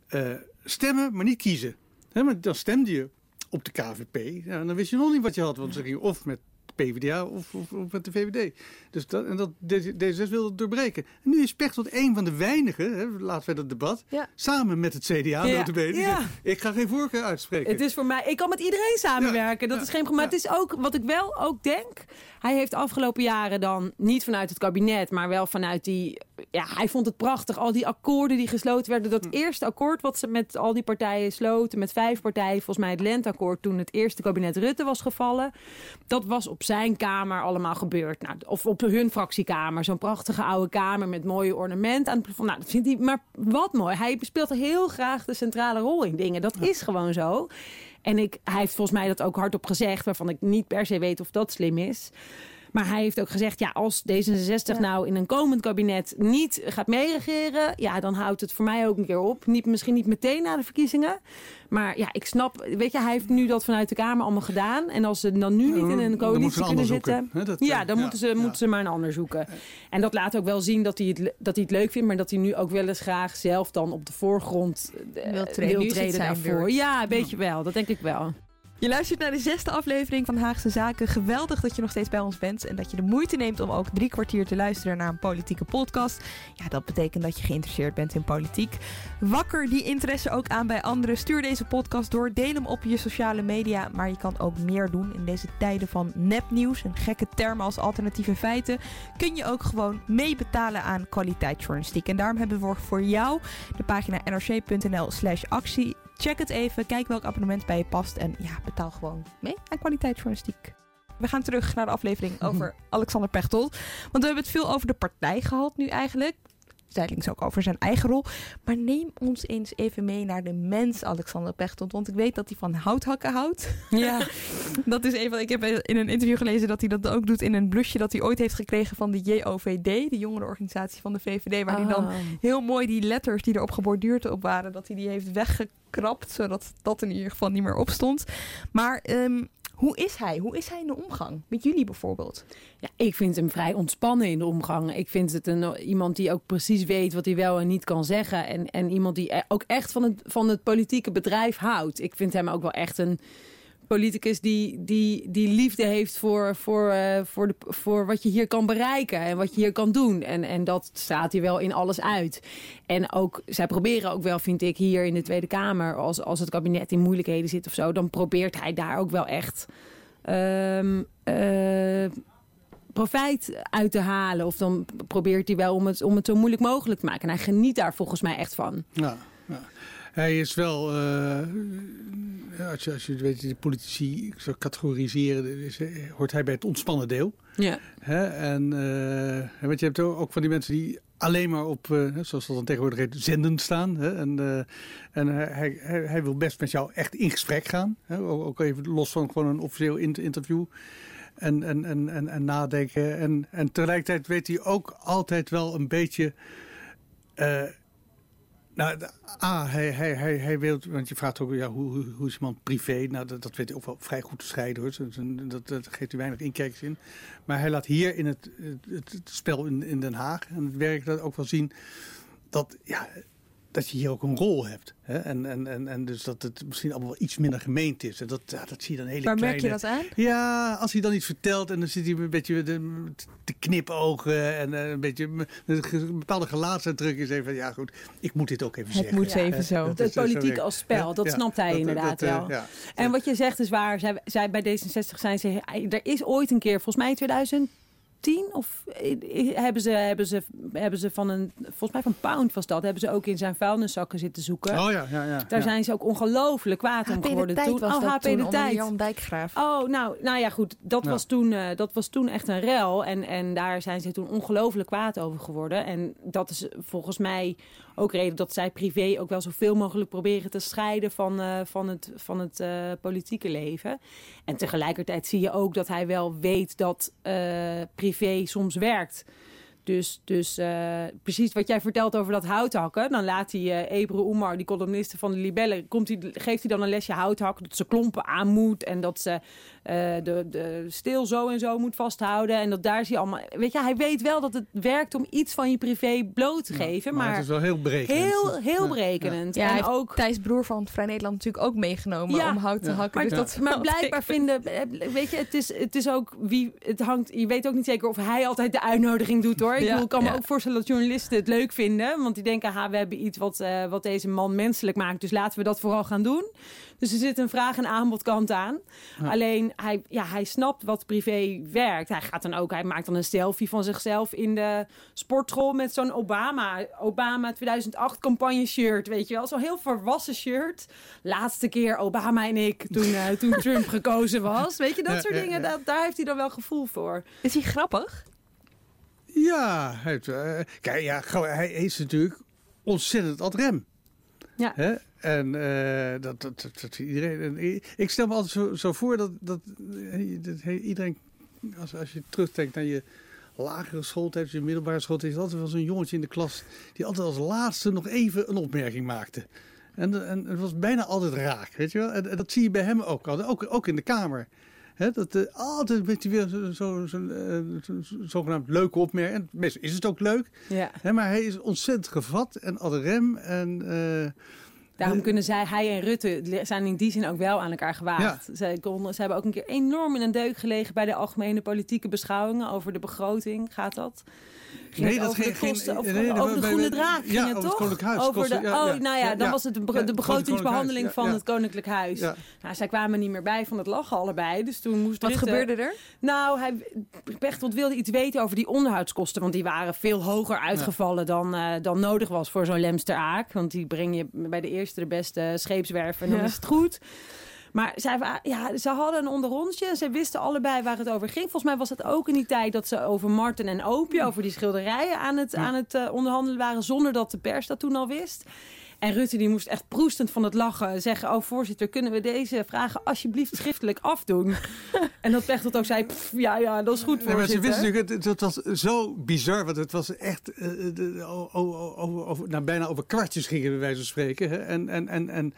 eh, stemmen, maar niet kiezen. Maar dan stemde je op de KVP. Dan wist je nog niet wat je had. Want ze gingen of met PvdA of, of, of met de VVD. Dus dat, en dat, D66 wilde het doorbreken. En nu is Pechtold een van de weinigen, hè, laten we dat debat, Ja. samen met het CDA, Ja, ja. zegt, ik ga geen voorkeur uitspreken. Het is voor mij, ik kan met iedereen samenwerken. dat is geen probleem. Maar het is ook, wat ik wel ook denk. Hij heeft afgelopen jaren dan niet vanuit het kabinet, maar wel vanuit die. Ja, hij vond het prachtig. Al die akkoorden die gesloten werden. Dat eerste akkoord wat ze met al die partijen sloten, met vijf partijen, volgens mij het lenteakkoord, toen het eerste kabinet Rutte was gevallen. Dat was op zijn kamer allemaal gebeurd. Nou, of op hun fractiekamer. Zo'n prachtige oude kamer met mooie ornament aan het plafond. Nou, dat vindt hij maar wat mooi. Hij speelt heel graag de centrale rol in dingen. Dat is gewoon zo. En ik, hij heeft volgens mij dat ook hardop gezegd, waarvan ik niet per se weet of dat slim is. Maar hij heeft ook gezegd, ja, als D66 nou in een komend kabinet niet gaat meeregeren, ja, dan houdt het voor mij ook een keer op. Niet, misschien niet meteen na de verkiezingen. Maar ja, ik snap, weet je, hij heeft nu dat vanuit de Kamer allemaal gedaan. En als ze dan nu niet in dan een coalitie een kunnen zitten. Dat, ja, eh, dan ja, moeten, ze, ja. moeten ze maar een ander zoeken. En dat laat ook wel zien dat hij, het, dat hij het leuk vindt, maar dat hij nu ook wel eens graag zelf dan op de voorgrond eh, Wil treden. Is het zijn daarvoor. Ja, weet je wel. Dat denk ik wel. Je luistert naar de zesde aflevering van Haagse Zaken. Geweldig dat je nog steeds bij ons bent en dat je de moeite neemt om ook drie kwartier te luisteren naar een politieke podcast. Ja, dat betekent dat je geïnteresseerd bent in politiek. Wakker die interesse ook aan bij anderen. Stuur deze podcast door, deel hem op je sociale media. Maar je kan ook meer doen in deze tijden van nepnieuws en gekke termen als alternatieve feiten. Kun je ook gewoon meebetalen aan kwaliteitsjournalistiek. En daarom hebben we voor jou de pagina nrc.nl slash actie. Check het even, kijk welk abonnement bij je past en ja, betaal gewoon mee aan kwaliteitsjournalistiek. We gaan terug naar de aflevering *laughs* over Alexander Pechtold. Want we hebben het veel over de partij gehad nu eigenlijk. Zijdelings ook over zijn eigen rol. Maar neem ons eens even mee naar de mens Alexander Pechtold. Want ik weet dat hij van houthakken houdt. Ja. *laughs* Dat is even. Ik heb in een interview gelezen dat hij dat ook doet in een blusje dat hij ooit heeft gekregen van de JOVD, de jongerenorganisatie van de VVD, waar hij dan Oh. heel mooi die letters die erop geborduurd op waren, dat hij die heeft weggekrapt, zodat dat in ieder geval niet meer opstond. Maar ehm, hoe is hij? Hoe is hij in de omgang? Met jullie bijvoorbeeld? Ja, ik vind hem vrij ontspannen in de omgang. Ik vind het een, iemand die ook precies weet wat hij wel en niet kan zeggen. En, en iemand die e- ook echt van het, van het politieke bedrijf houdt. Ik vind hem ook wel echt een politicus die, die, die liefde heeft voor, voor, eh, voor, de, voor wat je hier kan bereiken en wat je hier kan doen. En, en dat staat hij wel in alles uit. En ook, zij proberen ook wel, vind ik, hier in de Tweede Kamer, als, als het kabinet in moeilijkheden zit of zo, dan probeert hij daar ook wel echt. ehm, eh, profijt uit te halen. Of dan probeert hij wel om het, om het zo moeilijk mogelijk te maken. En hij geniet daar volgens mij echt van. Ja, ja. Hij is wel, uh, als, je, als je weet, de politici zou categoriseren, is, hoort hij bij het ontspannen deel. Ja. Hè? En, uh, want je hebt ook van die mensen die alleen maar op, uh, zoals dat dan tegenwoordig heet, zenden staan. Hè? En, uh, en hij, hij, hij, wil best met jou echt in gesprek gaan. Hè? Ook even los van gewoon een officieel interview. En, en, en, en, en nadenken. En, en tegelijkertijd weet hij ook altijd wel een beetje... Uh, nou, A, hij, hij, hij, hij wil, want je vraagt ook, ja, hoe, hoe is iemand privé? Nou, dat, dat weet hij ook wel vrij goed te scheiden hoor. Dat, dat, geeft u weinig inkijkers in. Maar hij laat hier in het, het, het spel in, in Den Haag en het werk dat ook wel zien dat, ja, dat je hier ook een rol hebt. Hè? En, en, en, en dus dat het misschien allemaal wel iets minder gemeend is. En dat, ja, dat zie je dan hele Waar kleine... merk je dat aan? Ja, als hij dan iets vertelt en dan zit hij een beetje de, te knipogen en een beetje een bepaalde gelaatsuitdrukking is even van ja goed, ik moet dit ook even het zeggen. Het moet even ja, zo. Het, het politiek als spel, dat snapt hij dat, inderdaad dat, wel. ja. En wat je zegt is waar. Zij, zij bij D66 zijn ze. Er is ooit een keer, volgens mij in 2000 tien of hebben ze, hebben ze, hebben ze van een, volgens mij van Pound was dat, hebben ze ook in zijn vuilniszakken zitten zoeken. Oh ja, ja, ja. Daar ja. zijn ze ook ongelooflijk kwaad om geworden de toen. was oh, dat HP toen de tijd. Jan Dijkgraaf. Oh, nou, nou ja, goed. Dat, Ja. was toen, uh, dat was toen echt een rel. En, en daar zijn ze toen ongelooflijk kwaad over geworden. En dat is volgens mij ook reden dat zij privé ook wel zoveel mogelijk proberen te scheiden van, uh, van het, van het uh, politieke leven. En tegelijkertijd zie je ook dat hij wel weet dat privé soms werkt. Dus, dus uh, precies wat jij vertelt over dat houthakken. Dan laat hij uh, Ebru Oemar, die columniste van de Libellen, komt hij, geeft hij dan een lesje houthakken. Dat ze klompen aan moet en dat ze uh, de, de steel zo en zo moet vasthouden. En dat daar zie je allemaal. Weet je, hij weet wel dat het werkt om iets van je privé bloot te geven. Ja, maar, maar, het is wel heel berekenend. heel, heel berekenend. Ja, en ook. Thijs Broer van Vrij Nederland natuurlijk ook meegenomen Ja. om hout te Ja. hakken. Maar, dus dat maar blijkbaar vinden, weet je, het is, het is ook wie, het hangt, je weet ook niet zeker of hij altijd de uitnodiging doet hoor. Ik Ja, bedoel, ik kan me ook voorstellen dat journalisten het leuk vinden, want die denken, ha, we hebben iets wat, eh, wat deze man menselijk maakt, dus laten we dat vooral gaan doen. Dus er zit een vraag- en aanbodkant aan. Alleen, hij, ja, hij snapt wat privé werkt. Hij gaat dan ook, hij maakt dan een selfie van zichzelf in de sportschool met zo'n Obama, Obama 2008 campagne shirt, weet je wel. Zo'n heel volwassen shirt. Laatste keer Obama en ik, toen, eh, toen *laughs* Trump gekozen was. Weet je, dat Ja, soort ja, dingen. Dat, daar heeft hij dan wel gevoel voor. Is hij grappig? Ja, hij, heeft, eh, kijk, ja, hij is natuurlijk ontzettend ad rem. Ja. Hè? En eh, dat, dat, dat, iedereen. en ik- stel me altijd zo, zo voor dat, dat, eh, dat iedereen, als, als je terugdenkt naar je lagere schooltijd, je middelbare schooltijd, is altijd wel zo'n jongetje in de klas die altijd als laatste nog even een opmerking maakte. En, en het was bijna altijd raak, weet je wel. En, en dat zie je bij hem ook altijd, ook, ook in de kamer. Hè, dat eh, altijd een beetje weer zo'n zo, zo, eh, zo, zo- zogenaamd leuke opmerking. En meestal is het ook leuk. Ja. Maar hij is ontzettend gevat en ad rem. En, eh, Daarom kunnen zij, hij en Rutte, zijn in die zin ook wel aan elkaar gewaagd. Zij, konden, ze hebben ook een keer enorm in een deuk gelegen bij de algemene politieke beschouwingen over de begroting. Gaat dat? Ging Nee, het dat over ging- de kosten, over, nee, nee, over de groene draak ging ja, het over het toch? Koninklijk Huis. Over de, ja, oh, nou ja, dan was het de, het begrotingsbehandeling van het Koninklijk Huis. Ja. Nou, zij kwamen niet meer bij van het lachen allebei. Dus toen moest Wat Rutte- gebeurde er? Nou, hij, Pechtold wilde iets weten over die onderhoudskosten. Want die waren veel hoger uitgevallen dan, eh, dan nodig was voor zo'n Lemster Aak. Want die breng je bij de eerste de beste scheepswerf en dan is het goed. Maar zij, ja, ze hadden een onderrondje en ze wisten allebei waar het over ging. Volgens mij was het ook in die tijd dat ze over Marten en Opie, over die schilderijen aan het, aan het eh, onderhandelen waren. Zonder dat de pers dat toen al wist. En Rutte die moest echt proestend van het lachen zeggen... oh voorzitter, kunnen we deze vragen alsjeblieft schriftelijk afdoen? *laughs* en dat Pechtold ook zei, "Pff, ja, ja, dat is goed Nee, maar voorzitter. ze wisten natuurlijk, het, het was zo bizar, want het was echt eh, de- over, over, nou, bijna over kwartjes gingen, wijze van spreken. Hè? En, en, en, en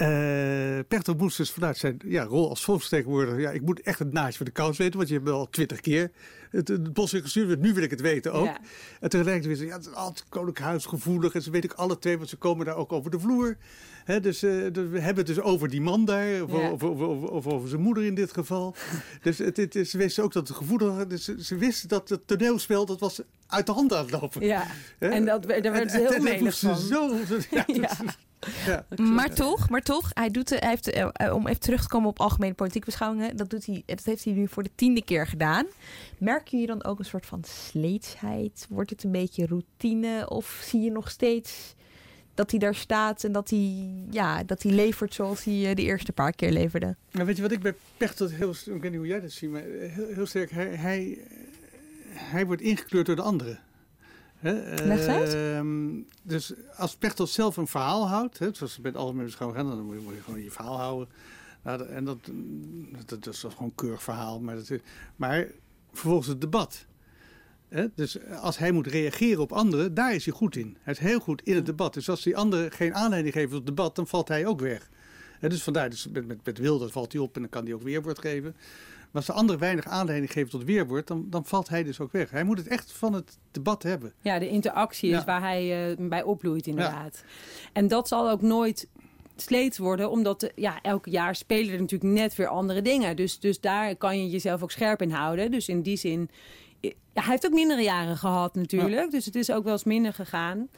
eh moest dus vanuit zijn ja, rol als volksvertegenwoordiger, ja, ik moet echt het naadje van de kous weten, want je hebt me al twintig keer het, het bos in gestuurd, nu wil ik het weten ook. Ja. En tegelijkertijd ja, het is altijd koninklijk huis gevoelig en ze weten ook alle twee, want ze komen daar ook over de vloer. Dus eh, dus we hebben het dus over die man daar, of, Ja. of, of, of, of over zijn moeder in dit geval. *laughs* dus het, het, ze wisten ook dat het gevoelig was. Dus ze, ze wisten dat het toneelspel, dat was uit de hand aan het lopen. Ja, en dat, daar werd ze heel moest ze. Zo, ja, *laughs* Ja. dat- ja. Maar toch, maar toch, hij doet, hij heeft, eh, eh, om even terug te komen op algemene politieke beschouwingen, dat, doet hij, dat heeft hij nu voor de tiende keer gedaan. Merk je dan ook een soort van sleetsheid? Wordt het een beetje routine? Of zie je nog steeds dat hij daar staat en dat hij, ja, dat hij levert zoals hij eh, de eerste paar keer leverde. Nou, weet je wat ik bij Pechtold heel, ik weet niet hoe jij dat ziet, maar heel, heel sterk, hij, hij, hij wordt ingekleurd door de anderen. Hè, Leg uit. ehm, dus als Pechtold zelf een verhaal houdt, hè, zoals het bij het algemeen beschouwing dan moet je, moet je gewoon je verhaal houden. Nou, en dat, dat, dat is gewoon een keurig verhaal. Maar, dat, is- maar vervolgens het debat. Hè, dus als hij moet reageren op anderen, daar is hij goed in. Hij is heel goed in het debat. Dus als die anderen geen aanleiding geven tot het debat, dan valt hij ook weg. Hè, dus vandaar, dus met, met, met Wilders valt hij op en dan kan hij ook weerwoord geven. Maar als de anderen weinig aanleiding geven tot weerwoord, dan, dan valt hij dus ook weg. Hij moet het echt van het debat hebben. Ja, de interactie Ja. is waar hij eh, bij opbloeit inderdaad. En dat zal ook nooit sleets worden, omdat eh, ja, elk jaar spelen er natuurlijk net weer andere dingen. Dus, dus daar kan je jezelf ook scherp in houden. Dus in die zin, ja, hij heeft ook mindere jaren gehad natuurlijk. Dus het is ook wel eens minder gegaan.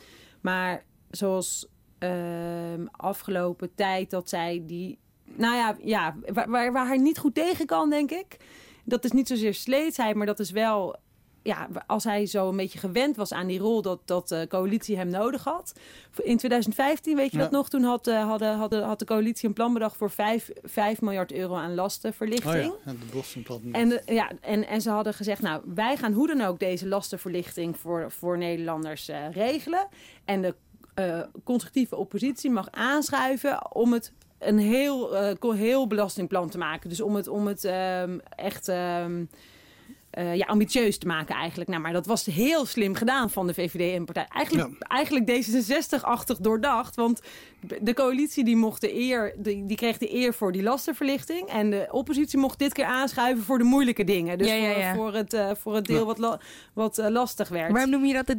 Maar zoals ehm, afgelopen tijd dat zij die... Nou ja, ja waar, waar, waar hij niet goed tegen kan, denk ik. Dat is niet zozeer sleetsheid, maar dat is wel ja, als hij zo een beetje gewend was aan die rol dat, dat de coalitie hem nodig had. In 2015, weet je Ja. dat nog? Toen had, eh, hadden, hadden, had de coalitie een plan bedacht voor 5, 5 miljard euro aan lastenverlichting. Oh ja, en de ja, en, en ze hadden gezegd, nou, wij gaan hoe dan ook deze lastenverlichting voor, voor Nederlanders eh, regelen. En de eh, constructieve oppositie mag aanschuiven om het een heel, eh, heel belastingplan te maken. Dus om het, om het ehm, echt ehm, eh, ja, ambitieus te maken eigenlijk. Nou, maar dat was heel slim gedaan van de VVD en partij. Eigenlijk, eigenlijk D66-achtig doordacht. Want de coalitie die mocht de eer, die, die kreeg de eer voor die lastenverlichting. En de oppositie mocht dit keer aanschuiven voor de moeilijke dingen. Dus Ja, ja, voor, ja. voor het, eh, voor het deel Ja. wat, la- wat eh, lastig werd. Waarom noem je dat de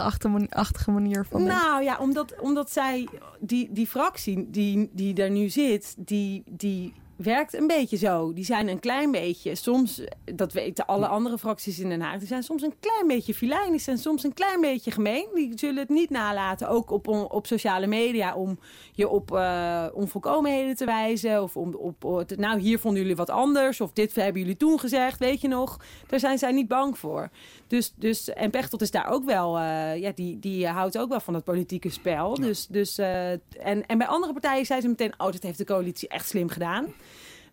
D66-achtige manier van? Nou ja, omdat, omdat zij, die, die fractie die, die daar nu zit, die, die werkt een beetje zo. Die zijn een klein beetje, soms, dat weten alle andere fracties in Den Haag, die zijn soms een klein beetje filijn, zijn soms een klein beetje gemeen. Die zullen het niet nalaten, ook op, op sociale media, om je op eh, onvolkomenheden te wijzen. Of om op, op- nou hier vonden jullie wat anders, of dit hebben jullie toen gezegd, weet je nog. Daar zijn zij niet bang voor. Dus, dus, en Pechtold is daar ook wel, eh, ja, die, die houdt ook wel van het politieke spel. Dus, dus, eh, en, en bij andere partijen zeiden ze meteen, oh, dat heeft de coalitie echt slim gedaan.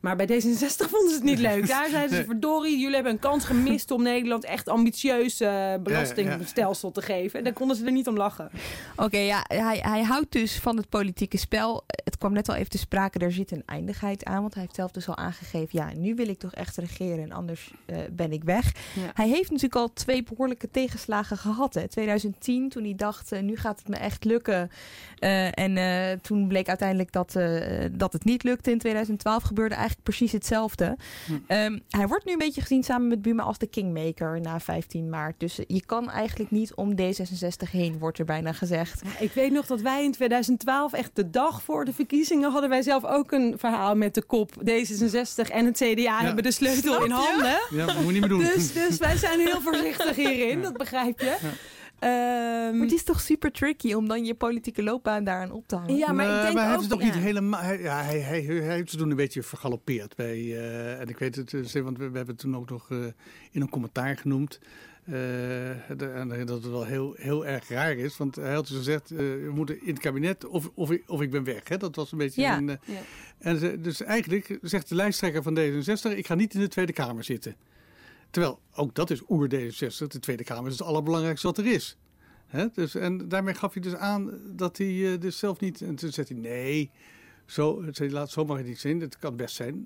Maar bij D66 vonden ze het niet leuk. Daar zeiden ze, verdorie, jullie hebben een kans gemist om Nederland echt ambitieus eh, belastingstelsel te geven. En daar konden ze er niet om lachen. Oké, ja, hij, hij houdt dus van het politieke spel. Het kwam net al even te sprake, daar zit een eindigheid aan. Want hij heeft zelf dus al aangegeven, ja, nu wil ik toch echt regeren en anders eh, ben ik weg. Ja. Hij heeft natuurlijk al twee behoorlijke tegenslagen gehad. Hè. 2010, toen hij dacht, eh, nu gaat het me echt lukken. Eh, en eh, toen bleek uiteindelijk dat, eh, dat het niet lukte. In 2012 gebeurde eigenlijk precies hetzelfde. Ehm, hij wordt nu een beetje gezien samen met Buma als de kingmaker na 15 maart. Dus eh, je kan eigenlijk niet om D66 heen, wordt er bijna gezegd. Ja, ik weet nog dat wij in 2012, echt de dag voor de verkiezingen, hadden wij zelf ook een verhaal met de kop. D66 en het CDA hebben de sleutel in handen. Ja, dat moet je niet meer doen. Dus, dus wij zijn heel *laughs* voorzichtig hierin, dat begrijp je. Ehm, Maar het is toch super tricky om dan je politieke loopbaan daaraan op te hangen? ja, maar ik denk hij heeft het nog niet helemaal. Hij, ja, hij, hij, hij heeft het toen een beetje vergalopeerd. Bij, eh, en ik weet het, eh, want we, we hebben het toen ook nog eh, in een commentaar genoemd. eh, de- en dat het wel heel, heel erg raar is. Want hij had dus gezegd: eh, we moeten in het kabinet of, of, ik, of ik ben weg. Hè? Dat was een beetje. Ja. Een, eh, Ja. en ze- dus eigenlijk zegt de lijsttrekker van D66: ik ga niet in de Tweede Kamer zitten. Terwijl ook dat is oer D66. De Tweede Kamer is het allerbelangrijkste wat er is. Dus, en daarmee gaf hij dus aan dat hij eh, dus zelf niet. En toen zegt hij: nee, zo, zei hij, laat, zo mag het niet zijn. Het kan best zijn,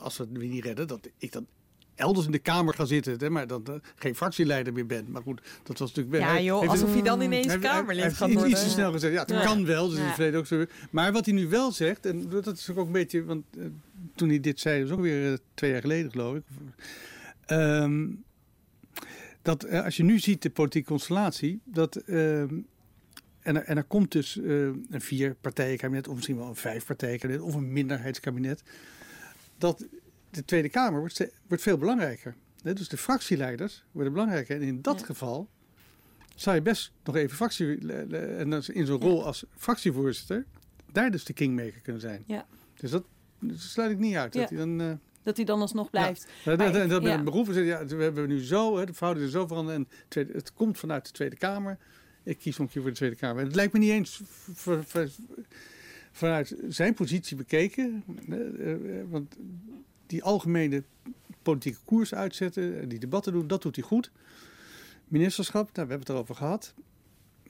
als we het niet redden, dat ik dan elders in de Kamer ga zitten. Hè, maar dat eh, geen fractieleider meer ben. Maar goed, dat was natuurlijk. Ja, hij- joh, alsof je dan ineens hij- hij- Kamerlid hij gaat worden. Iets te snel gezegd. Ja, het Ja. kan wel. Dus Ja. het ook zo. Maar wat hij nu wel zegt, en dat is ook een beetje, want eh, toen hij dit zei, dat was ook weer twee jaar geleden, geloof ik. Ehm, dat eh, als je nu ziet de politieke constellatie, dat ehm, en, er, en er komt dus eh, een vier partijenkabinet, of misschien wel een vijf partijenkabinet, of een minderheidskabinet, dat de Tweede Kamer wordt, wordt veel belangrijker. Dus de fractieleiders worden belangrijker. En in dat Ja. geval zou je best nog even fractie en dan in zo'n rol als fractievoorzitter daar dus de kingmaker kunnen zijn. Ja. Dus dat, dat sluit ik niet uit. Dat Ja. hij dan, eh, Dat hij dan alsnog blijft. ja, dat, dat, dat met ja. een beroep ja, we hebben nu zo, hè, de verhoudingen zo veranderd en tweede, het komt vanuit de Tweede Kamer. ik kies nog een keer voor de Tweede Kamer. En het lijkt me niet eens vanuit zijn positie bekeken. eh, eh, want die algemene politieke koers uitzetten, die debatten doen, dat doet hij goed. Ministerschap, nou, we hebben het erover gehad.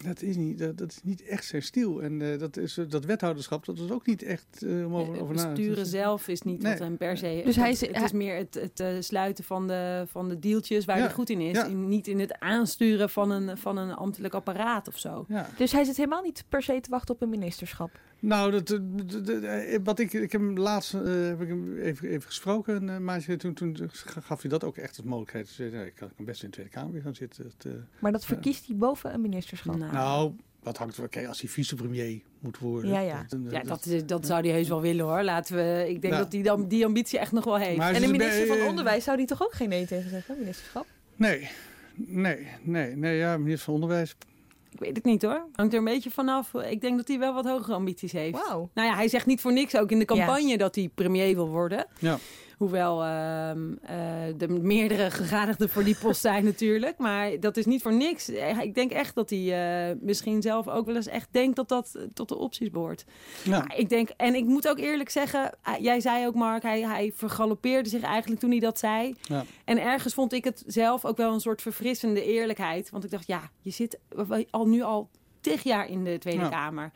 Dat is niet, dat, dat is niet echt zijn stiel. En eh, dat, is, eh, dat wethouderschap, dat is ook niet echt eh, om over, over na te Besturen zelf is niet Nee. wat hem per se... Dus hij het, is- het hij- is meer het, het sluiten van de, van de deeltjes waar Ja, hij goed in is. ja. Niet in het aansturen van een, van een ambtelijk apparaat of zo. Ja. Dus hij zit helemaal niet per se te wachten op een ministerschap. Nou, dat, eh, eh, wat ik, ik heb hem laatst eh, heb ik hem even, even gesproken. En, uh, maar toen, toen gaf hij dat ook echt als mogelijkheid. Ze zei, nou, ik kan best in de Tweede Kamer weer gaan zitten. Dat, Maar dat verkiest hij boven een ministerschap. Nou, nou, wat hangt er... Kijk, als hij vicepremier moet worden. Ja, ja. eh, ja, dat, dat zou hij heus wel willen hoor. Laten we, ik denk Ja. dat hij dan die ambitie echt nog wel heeft. Maar- En de minister bij- van Onderwijs zou die toch ook geen nee tegen zeggen, ministerschap? Nee, nee, nee, nee. Ja, minister van Onderwijs. Ik weet het niet hoor. Hangt er een beetje vanaf. Ik denk dat hij wel wat hogere ambities heeft. Nou ja, hij zegt niet voor niks ook in de campagne dat hij premier wil worden. Ja. Hoewel ehm uh, er meerdere gegadigden voor die post zijn natuurlijk. Maar dat is niet voor niks. Ik denk echt dat hij uh, misschien zelf ook wel eens echt denkt dat dat tot de opties behoort. Ja. Ik denk, en ik moet ook eerlijk zeggen, jij zei ook Mark, hij, hij vergalopeerde zich eigenlijk toen hij dat zei. Ja. En ergens vond ik het zelf ook wel een soort verfrissende eerlijkheid. Want ik dacht, ja, je zit al nu al tig jaar in de Tweede Ja. Kamer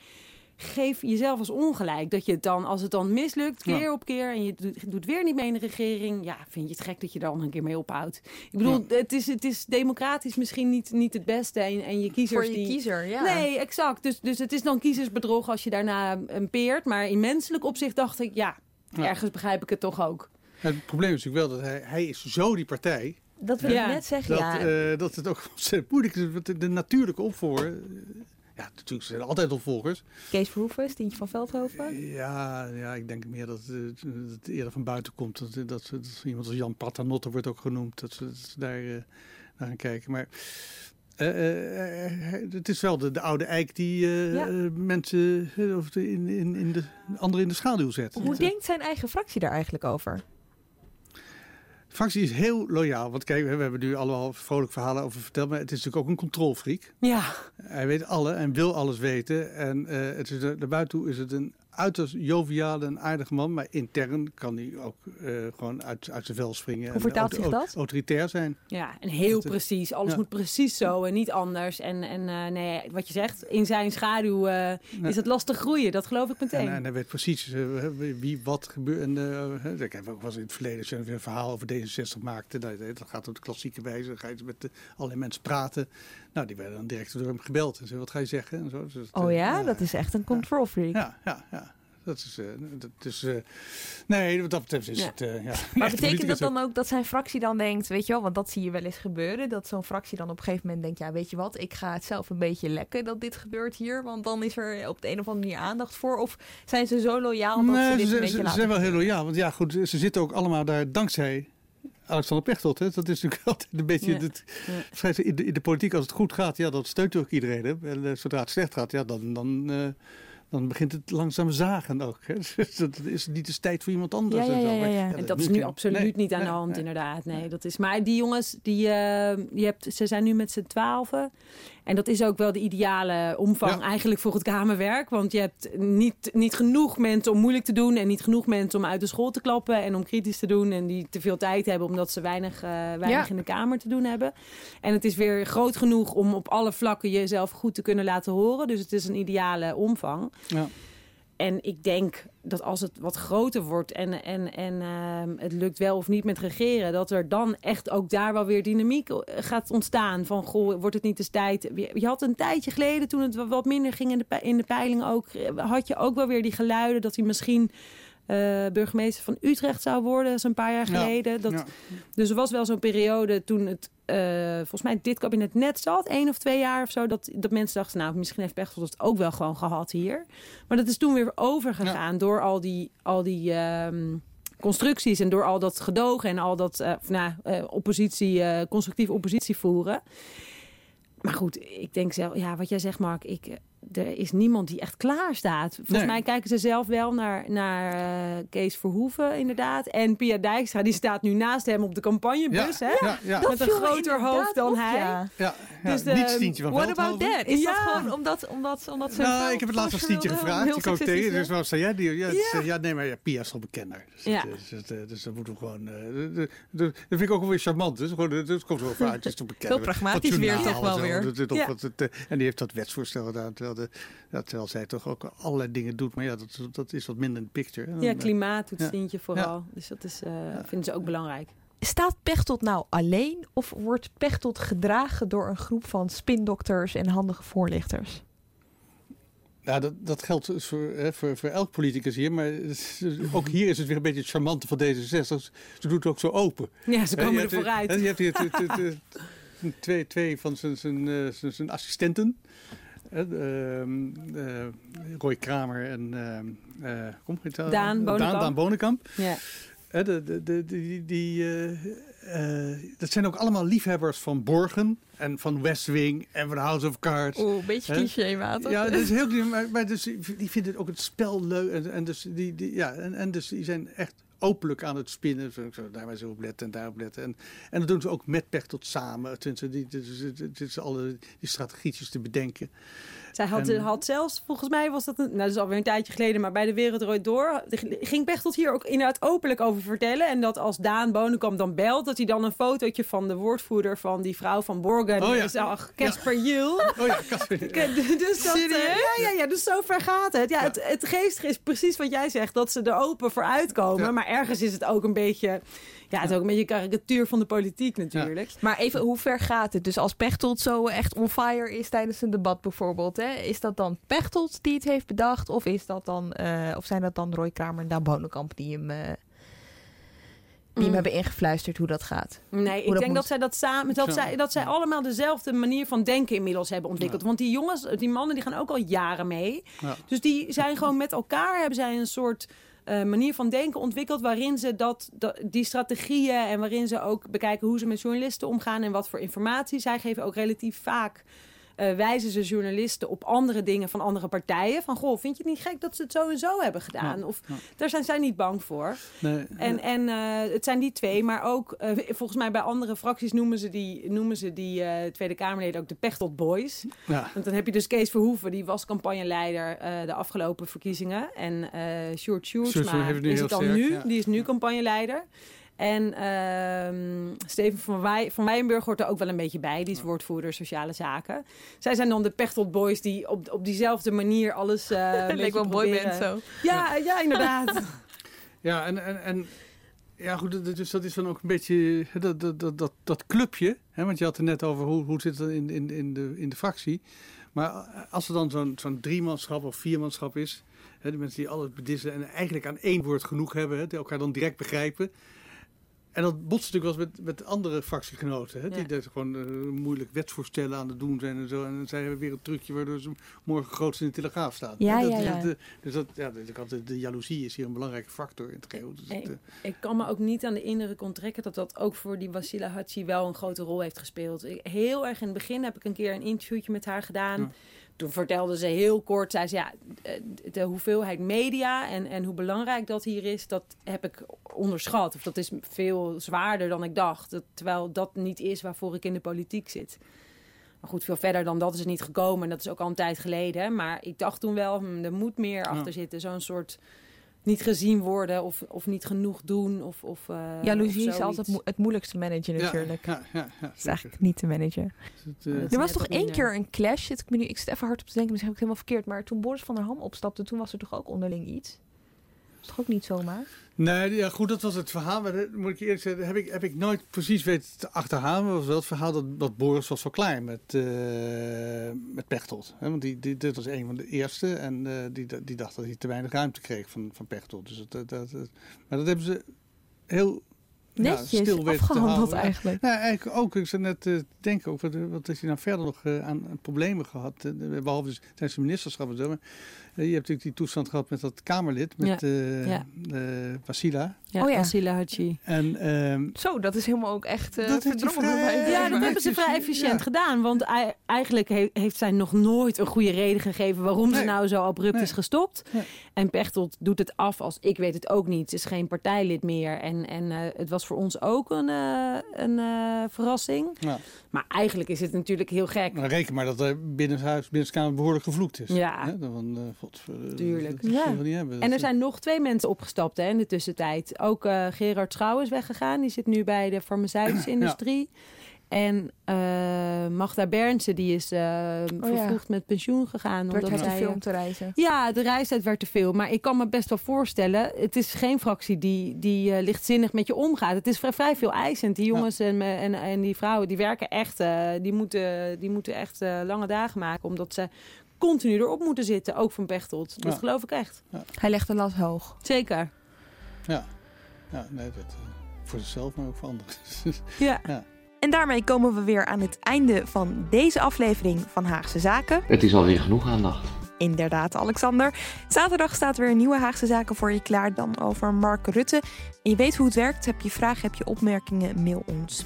geef jezelf als ongelijk. Dat je het dan, als het dan mislukt, keer Ja. op keer... en je doet, doet weer niet mee in de regering... ja, vind je het gek dat je daar dan een keer mee ophoudt. Ik bedoel, het, is, het is democratisch misschien niet, niet het beste... En, en je kiezers Voor je die... kiezer, ja. Nee, exact. Dus, dus het is dan kiezersbedrog als je daarna een peert. Maar in menselijk opzicht dacht ik, ja, Ja. ergens begrijp ik het toch ook. Het probleem is natuurlijk wel dat hij, hij is zo die partij... Dat wil Ja. ik net zeggen, Dat, ja. eh, dat het ook *laughs* ontzettend moeilijk is. De, de natuurlijke opvolger... ja, natuurlijk zijn er altijd opvolgers. Kees Verhoeven, Stientje van Veldhoven. Ja, ja, ik denk meer dat, eh, dat het eerder van buiten komt. Dat, dat, dat, dat iemand als Jan Paternotte wordt ook genoemd. Dat ze, daar eh, naar gaan kijken. Maar eh, het is wel de, de oude eik die Ja. mensen of de, in, in, in de, anderen in de schaduw zet. Hoe denkt zijn eigen fractie daar eigenlijk over? Fractie is heel loyaal. Want kijk, we hebben nu allemaal vrolijk verhalen over verteld. Maar het is natuurlijk ook een controlfreak. Ja, Hij weet alle en wil alles weten. En eh, het is, naar buiten toe is het een uiterst joviale en aardige man. Maar intern kan hij ook eh, gewoon uit, uit zijn vel springen. Hoe vertaalt zich dat? au- Autoritair zijn. Ja, en heel Dat, eh, precies. Alles ja. moet precies zo en niet anders. En, en eh, nee, wat je zegt, in zijn schaduw eh, is het lastig groeien. Dat geloof ik meteen. En, en hij weet precies wie wat gebeurt. En uh, ik heb ook wel eens in het verleden als je weer een verhaal over D66 maakte. Dat, dat gaat op de klassieke wijze. Dan ga je met de, allerlei mensen praten. Nou, die werden dan direct door hem gebeld. En zo, wat ga je zeggen? En zo. Dus Oh ja, dat is echt een control freak. Ja, ja, ja. Dat is, uh, dat is uh, nee, wat dat betreft is Ja. het, uh, ja. Maar *laughs* betekent dat dan ook dat zijn fractie dan denkt, weet je wel, want dat zie je wel eens gebeuren, dat zo'n fractie dan op een gegeven moment denkt, ja, weet je wat, ik ga het zelf een beetje lekken dat dit gebeurt hier, want dan is er op de een of andere manier aandacht voor. Of zijn ze zo loyaal dat ze dit ze, een beetje ze, laten? ze zijn wel heel loyaal, want ja, goed, ze zitten ook allemaal daar dankzij Alexander Pechtold. Hè? Dat is natuurlijk *laughs* altijd een beetje Ja. het, Ja. in, de, in de politiek als het goed gaat, ja, dat steunt ook iedereen. Hè? En uh, zodra het slecht gaat, ja, dan, dan, uh, dan begint het langzaam zagen ook. Hè? *laughs* Dus dat is niet de tijd voor iemand anders. Ja, ja, ja, ja. En dat is nu absoluut nee, niet aan de hand, nee. inderdaad. Nee, dat is. Maar die jongens, die, uh, je hebt, ze zijn nu met z'n twaalfen. En dat is ook wel de ideale omvang Ja. eigenlijk voor het kamerwerk. Want je hebt niet, niet genoeg mensen om moeilijk te doen. En niet genoeg mensen om uit de school te klappen. En om kritisch te doen. En die te veel tijd hebben omdat ze weinig, uh, weinig Ja. in de kamer te doen hebben. En het is weer groot genoeg om op alle vlakken jezelf goed te kunnen laten horen. Dus het is een ideale omvang. Ja. En ik denk dat als het wat groter wordt en, en, en uh, het lukt wel of niet met regeren, dat er dan echt ook daar wel weer dynamiek eh, gaat ontstaan. Van goh, wordt het niet eens tijd? Je, je had een tijdje geleden, toen het wat minder ging in de, in de peiling ook, eh, had je ook wel weer die geluiden dat hij misschien. Uh, burgemeester van Utrecht zou worden, een paar jaar Ja, geleden. Dat, ja. Dus er was wel zo'n periode toen het, uh, volgens mij dit kabinet net zat, één of twee jaar of zo, dat, dat mensen dachten, nou, misschien heeft Pechtold het ook wel gewoon gehad hier. Maar dat is toen weer overgegaan door al die, al die um, constructies en door al dat gedogen en al dat uh, nou, oppositie, constructieve oppositie voeren. Maar goed, ik denk zelf, ja, wat jij zegt, Mark, ik, er is niemand die echt klaar staat. Volgens Nee. mij kijken ze zelf wel naar, naar eh, Kees Verhoeven, inderdaad. En Pia Dijkstra, die staat nu naast hem op de campagnebus. Ja, hè? ja, Met een groter hoofd dan op, hij. ja. ja, ja. Dus de- niet Stientje van What about that? Is Ja. dat gewoon omdat, omdat, omdat ze... Nou, ik heb het laatst aan Stientje gevraagd. Die ik tegen. seksistisch, Dus wat zei jij? Die, ja, Ja. ja. ja, nee, maar ja, Pia is al bekender. Dus, Ja. het, eh, dus, eh, dus dat moeten we gewoon... eh, de- dat vind ik ook wel weer charmant. Dus gewoon, dat komt wel vaak. Het is toch bekend. Heel pragmatisch weer toch wel weer. Eh, En die heeft dat wetsvoorstel gedaan. Terwijl, de, ja, terwijl zij toch ook allerlei dingen doet. Maar ja, dat, dat is wat minder in de picture. Dan, Ja, klimaat doet ja. Vooral. Dus dat is, eh, vinden ze ook belangrijk. Staat Pechtold nou alleen of wordt Pechtold gedragen door een groep van spindokters en handige voorlichters? Ja, dat, dat geldt dus voor, hè, voor, voor elk politicus hier. Maar ook hier is het weer een beetje het charmante van D66. Ze doet het ook zo open. Ja, ze komen je er vooruit. Je hebt hier twee, twee van zijn, zijn, eh, zijn, zijn assistenten. Ehm, eh, Roy Kramer en ehm, eh, kom, heet dat? Daan Bonenkamp. Daan, Daan Bonenkamp. Ja. De, de, de, die, die, eh, dat zijn ook allemaal liefhebbers van Borgen en van West Wing en van House of Cards. Oeh, een beetje Hè? clichématig. Ja, dat is heel maar, maar dus, die vinden ook het spel leuk. En, en, dus, die, die, ja, en, en dus die zijn echt openlijk aan het spinnen. Daar maar zo op letten en daarop letten. En, en dat doen ze ook met Pechtold samen. Tenminste, die, alle die strategietjes te bedenken. Zij had, En- had zelfs, volgens mij was dat, een, nou dat is alweer een tijdje geleden, maar bij de Wereld Draait Door ging Pechtold hier ook inderdaad openlijk over vertellen. En dat als Daan Bonenkamp dan belt, dat hij dan een fotootje van de woordvoerder van die vrouw van Borgen Oh ja. zag, Casper Jul. Oh ja, Casper. Dus dat, ja, ja, ja, dus zo ver gaat het. Ja, Het, het geestige is precies wat jij zegt, dat ze er open voor uitkomen. Ja. Maar ergens is het ook een beetje, ja, het is ook een beetje een karikatuur van de politiek natuurlijk. Maar even, hoe ver gaat het? Dus als Pechtold zo echt on fire is tijdens een debat bijvoorbeeld, hè, is dat dan Pechtold die het heeft bedacht? Of, is dat dan, eh, of zijn dat dan Roy Kramer en Daan Bonenkamp die hem, eh, die hem Mm. hebben ingefluisterd hoe dat gaat? Nee, Hoe ik dat denk moet. dat zij dat samen, dat zij, dat zij allemaal dezelfde manier van denken inmiddels hebben ontwikkeld. Want die jongens, die mannen, die gaan ook al jaren mee. Ja. Dus die zijn gewoon met elkaar, hebben zij een soort eh, manier van denken ontwikkeld waarin ze dat, dat, die strategieën en waarin ze ook bekijken hoe ze met journalisten omgaan en wat voor informatie. Zij geven ook relatief vaak. Eh, wijzen ze journalisten op andere dingen van andere partijen. Van, goh, vind je het niet gek dat ze het zo en zo hebben gedaan? Of daar zijn zij niet bang voor. Nee, En, en eh, het zijn die twee, maar ook eh, volgens mij bij andere fracties noemen ze die, noemen ze die Tweede Kamerleden ook de Pechtold Boys. ja. Want dan heb je dus Kees Verhoeven, die was campagneleider de afgelopen verkiezingen. En eh Sjoerd Sjoerd Sjoerdsma is het dan sterk, nu, die is nu campagneleider. En ehm, Steven van, Wij, van Wijenburg hoort er ook wel een beetje bij. Die is woordvoerder sociale zaken. Zij zijn dan de Pechtold Boys die op, op diezelfde manier alles *laughs* uh, leek wel een boyband zo. Ja, ja, inderdaad. *laughs* Ja, en, en, en ja, goed, dat- dus dat is dan ook een beetje dat, dat, dat, dat, dat clubje. Hè, want je had het net over hoe, hoe zit het in, in, in, de, in de fractie. Maar als er dan zo'n zo'n driemanschap of viermanschap is, hè, de mensen die alles bedissen en eigenlijk aan één woord genoeg hebben, hè, die elkaar dan direct begrijpen. En dat botst natuurlijk wel eens met, met andere fractiegenoten. Hè, die daar gewoon eh, moeilijk wetsvoorstellen aan het doen zijn en zo. En zij hebben weer een trucje waardoor ze morgen grootst in de telegraaf staan. Ja, dat, ja, ja. dat, eh, dus dat, ja, de, de, de jaloezie is hier een belangrijke factor in het geheel. Dus Ik, eh, ik kan me ook niet aan de indruk onttrekken dat dat ook voor die Wasila Hachi wel een grote rol heeft gespeeld. Ik- heel erg in het begin heb ik een keer een interviewtje met haar gedaan. Ja. Toen vertelde ze heel kort, zei ze ja, eh, de hoeveelheid media en, en hoe belangrijk dat hier is, dat heb ik onderschat. Of dat is veel zwaarder dan ik dacht. Dat, terwijl dat niet is waarvoor ik in de politiek zit. Maar goed, veel verder dan dat is het niet gekomen. En dat is ook al een tijd geleden. Maar ik dacht toen wel, hm, er moet meer achter zitten. Zo'n soort niet gezien worden of, of niet genoeg doen. Of, of, eh, Jaloezie of is altijd mo- het moeilijkste te managen natuurlijk. Ja, ja, ja, is eigenlijk niet te managen. Het, eh. Er was toch één minder. keer een clash. Zit ik, me nu, ik zit even hard op te denken, misschien heb ik het helemaal verkeerd. Maar toen Boris van der Ham opstapte, toen was er toch ook onderling iets? Dat is toch ook niet zomaar? Nee, ja, goed, dat was het verhaal. Maar dat moet ik eerlijk zeggen, heb ik, heb ik nooit precies weten te achterhalen. Maar was wel het verhaal dat, dat Boris was wel klaar met, eh met Pechtold. Hè? Want die, die, dit was een van de eerste. En eh, die, die dacht dat hij te weinig ruimte kreeg van, van Pechtold. Dus dat, dat, dat- maar dat hebben ze heel netjes stil weten te afgehandeld houden. Ja. eigenlijk. Eigenlijk ook. Ik zou net eh, denken, ook, wat, wat is hij nou verder nog aan, aan problemen gehad? eh, behalve dus tijdens de ministerschap en zo. Maar, je hebt natuurlijk die toestand gehad met dat Kamerlid, met eh Ja. eh, Wasila. Ja, Oh ja. Wasila Haji. En ehm, Zo, dat is helemaal ook echt eh Dat vrij-. Ja, dat maar hebben ze vrij efficiënt ja. gedaan. Want ei- eigenlijk he- heeft zij nog nooit een goede reden gegeven waarom ze nou zo abrupt Nee. is gestopt. Nee. En Pechtold doet het af als ik weet het ook niet. Ze is geen partijlid meer. En, en eh, het was voor ons ook een, eh, een eh, verrassing. nou, Maar eigenlijk is het natuurlijk heel gek. nou, reken maar dat er binnen het huis, binnen de Kamer behoorlijk gevloekt is. Ja. Hè? Dan Tuurlijk. Dat, dat Ja. zullen we niet hebben. En er zijn nog twee mensen opgestapt hè, in de tussentijd. Ook eh, Gerard Schouw is weggegaan. Die zit nu bij de farmaceutische industrie. En eh, Magda Bernsen die is eh, vervroegd met pensioen gegaan. Het werd omdat echt te veel om te reizen. Ja, de reistijd werd te veel. Maar ik kan me best wel voorstellen, het is geen fractie die, die lichtzinnig met je omgaat. Het is vrij, vrij veel eisend. Die jongens en, en, en die vrouwen, die werken echt, eh, die, moeten, die moeten echt eh, lange dagen maken. Omdat ze continu erop moeten zitten, ook van Pechtold. Dat Ja. geloof ik echt. Hij legt de lat hoog. Zeker. Ja, ja nee, dat, eh, voor zichzelf, maar ook voor anderen. *laughs* Ja. En daarmee komen we weer aan het einde van deze aflevering van Haagse Zaken. Het is alweer genoeg aandacht. Inderdaad, Alexander. Zaterdag staat weer een nieuwe Haagse Zaken voor je klaar, dan over Mark Rutte. En je weet hoe het werkt. Heb je vragen, heb je opmerkingen, mail ons.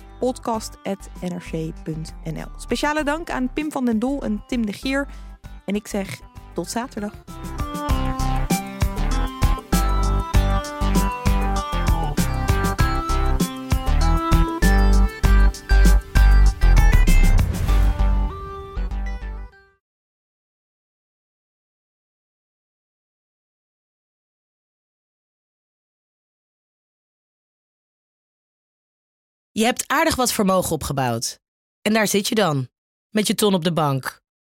podcast.nrc.nl Speciale dank aan Pim van den Dol en Tim de Geer. En ik zeg tot zaterdag. Je hebt aardig wat vermogen opgebouwd. En daar zit je dan, met je ton op de bank.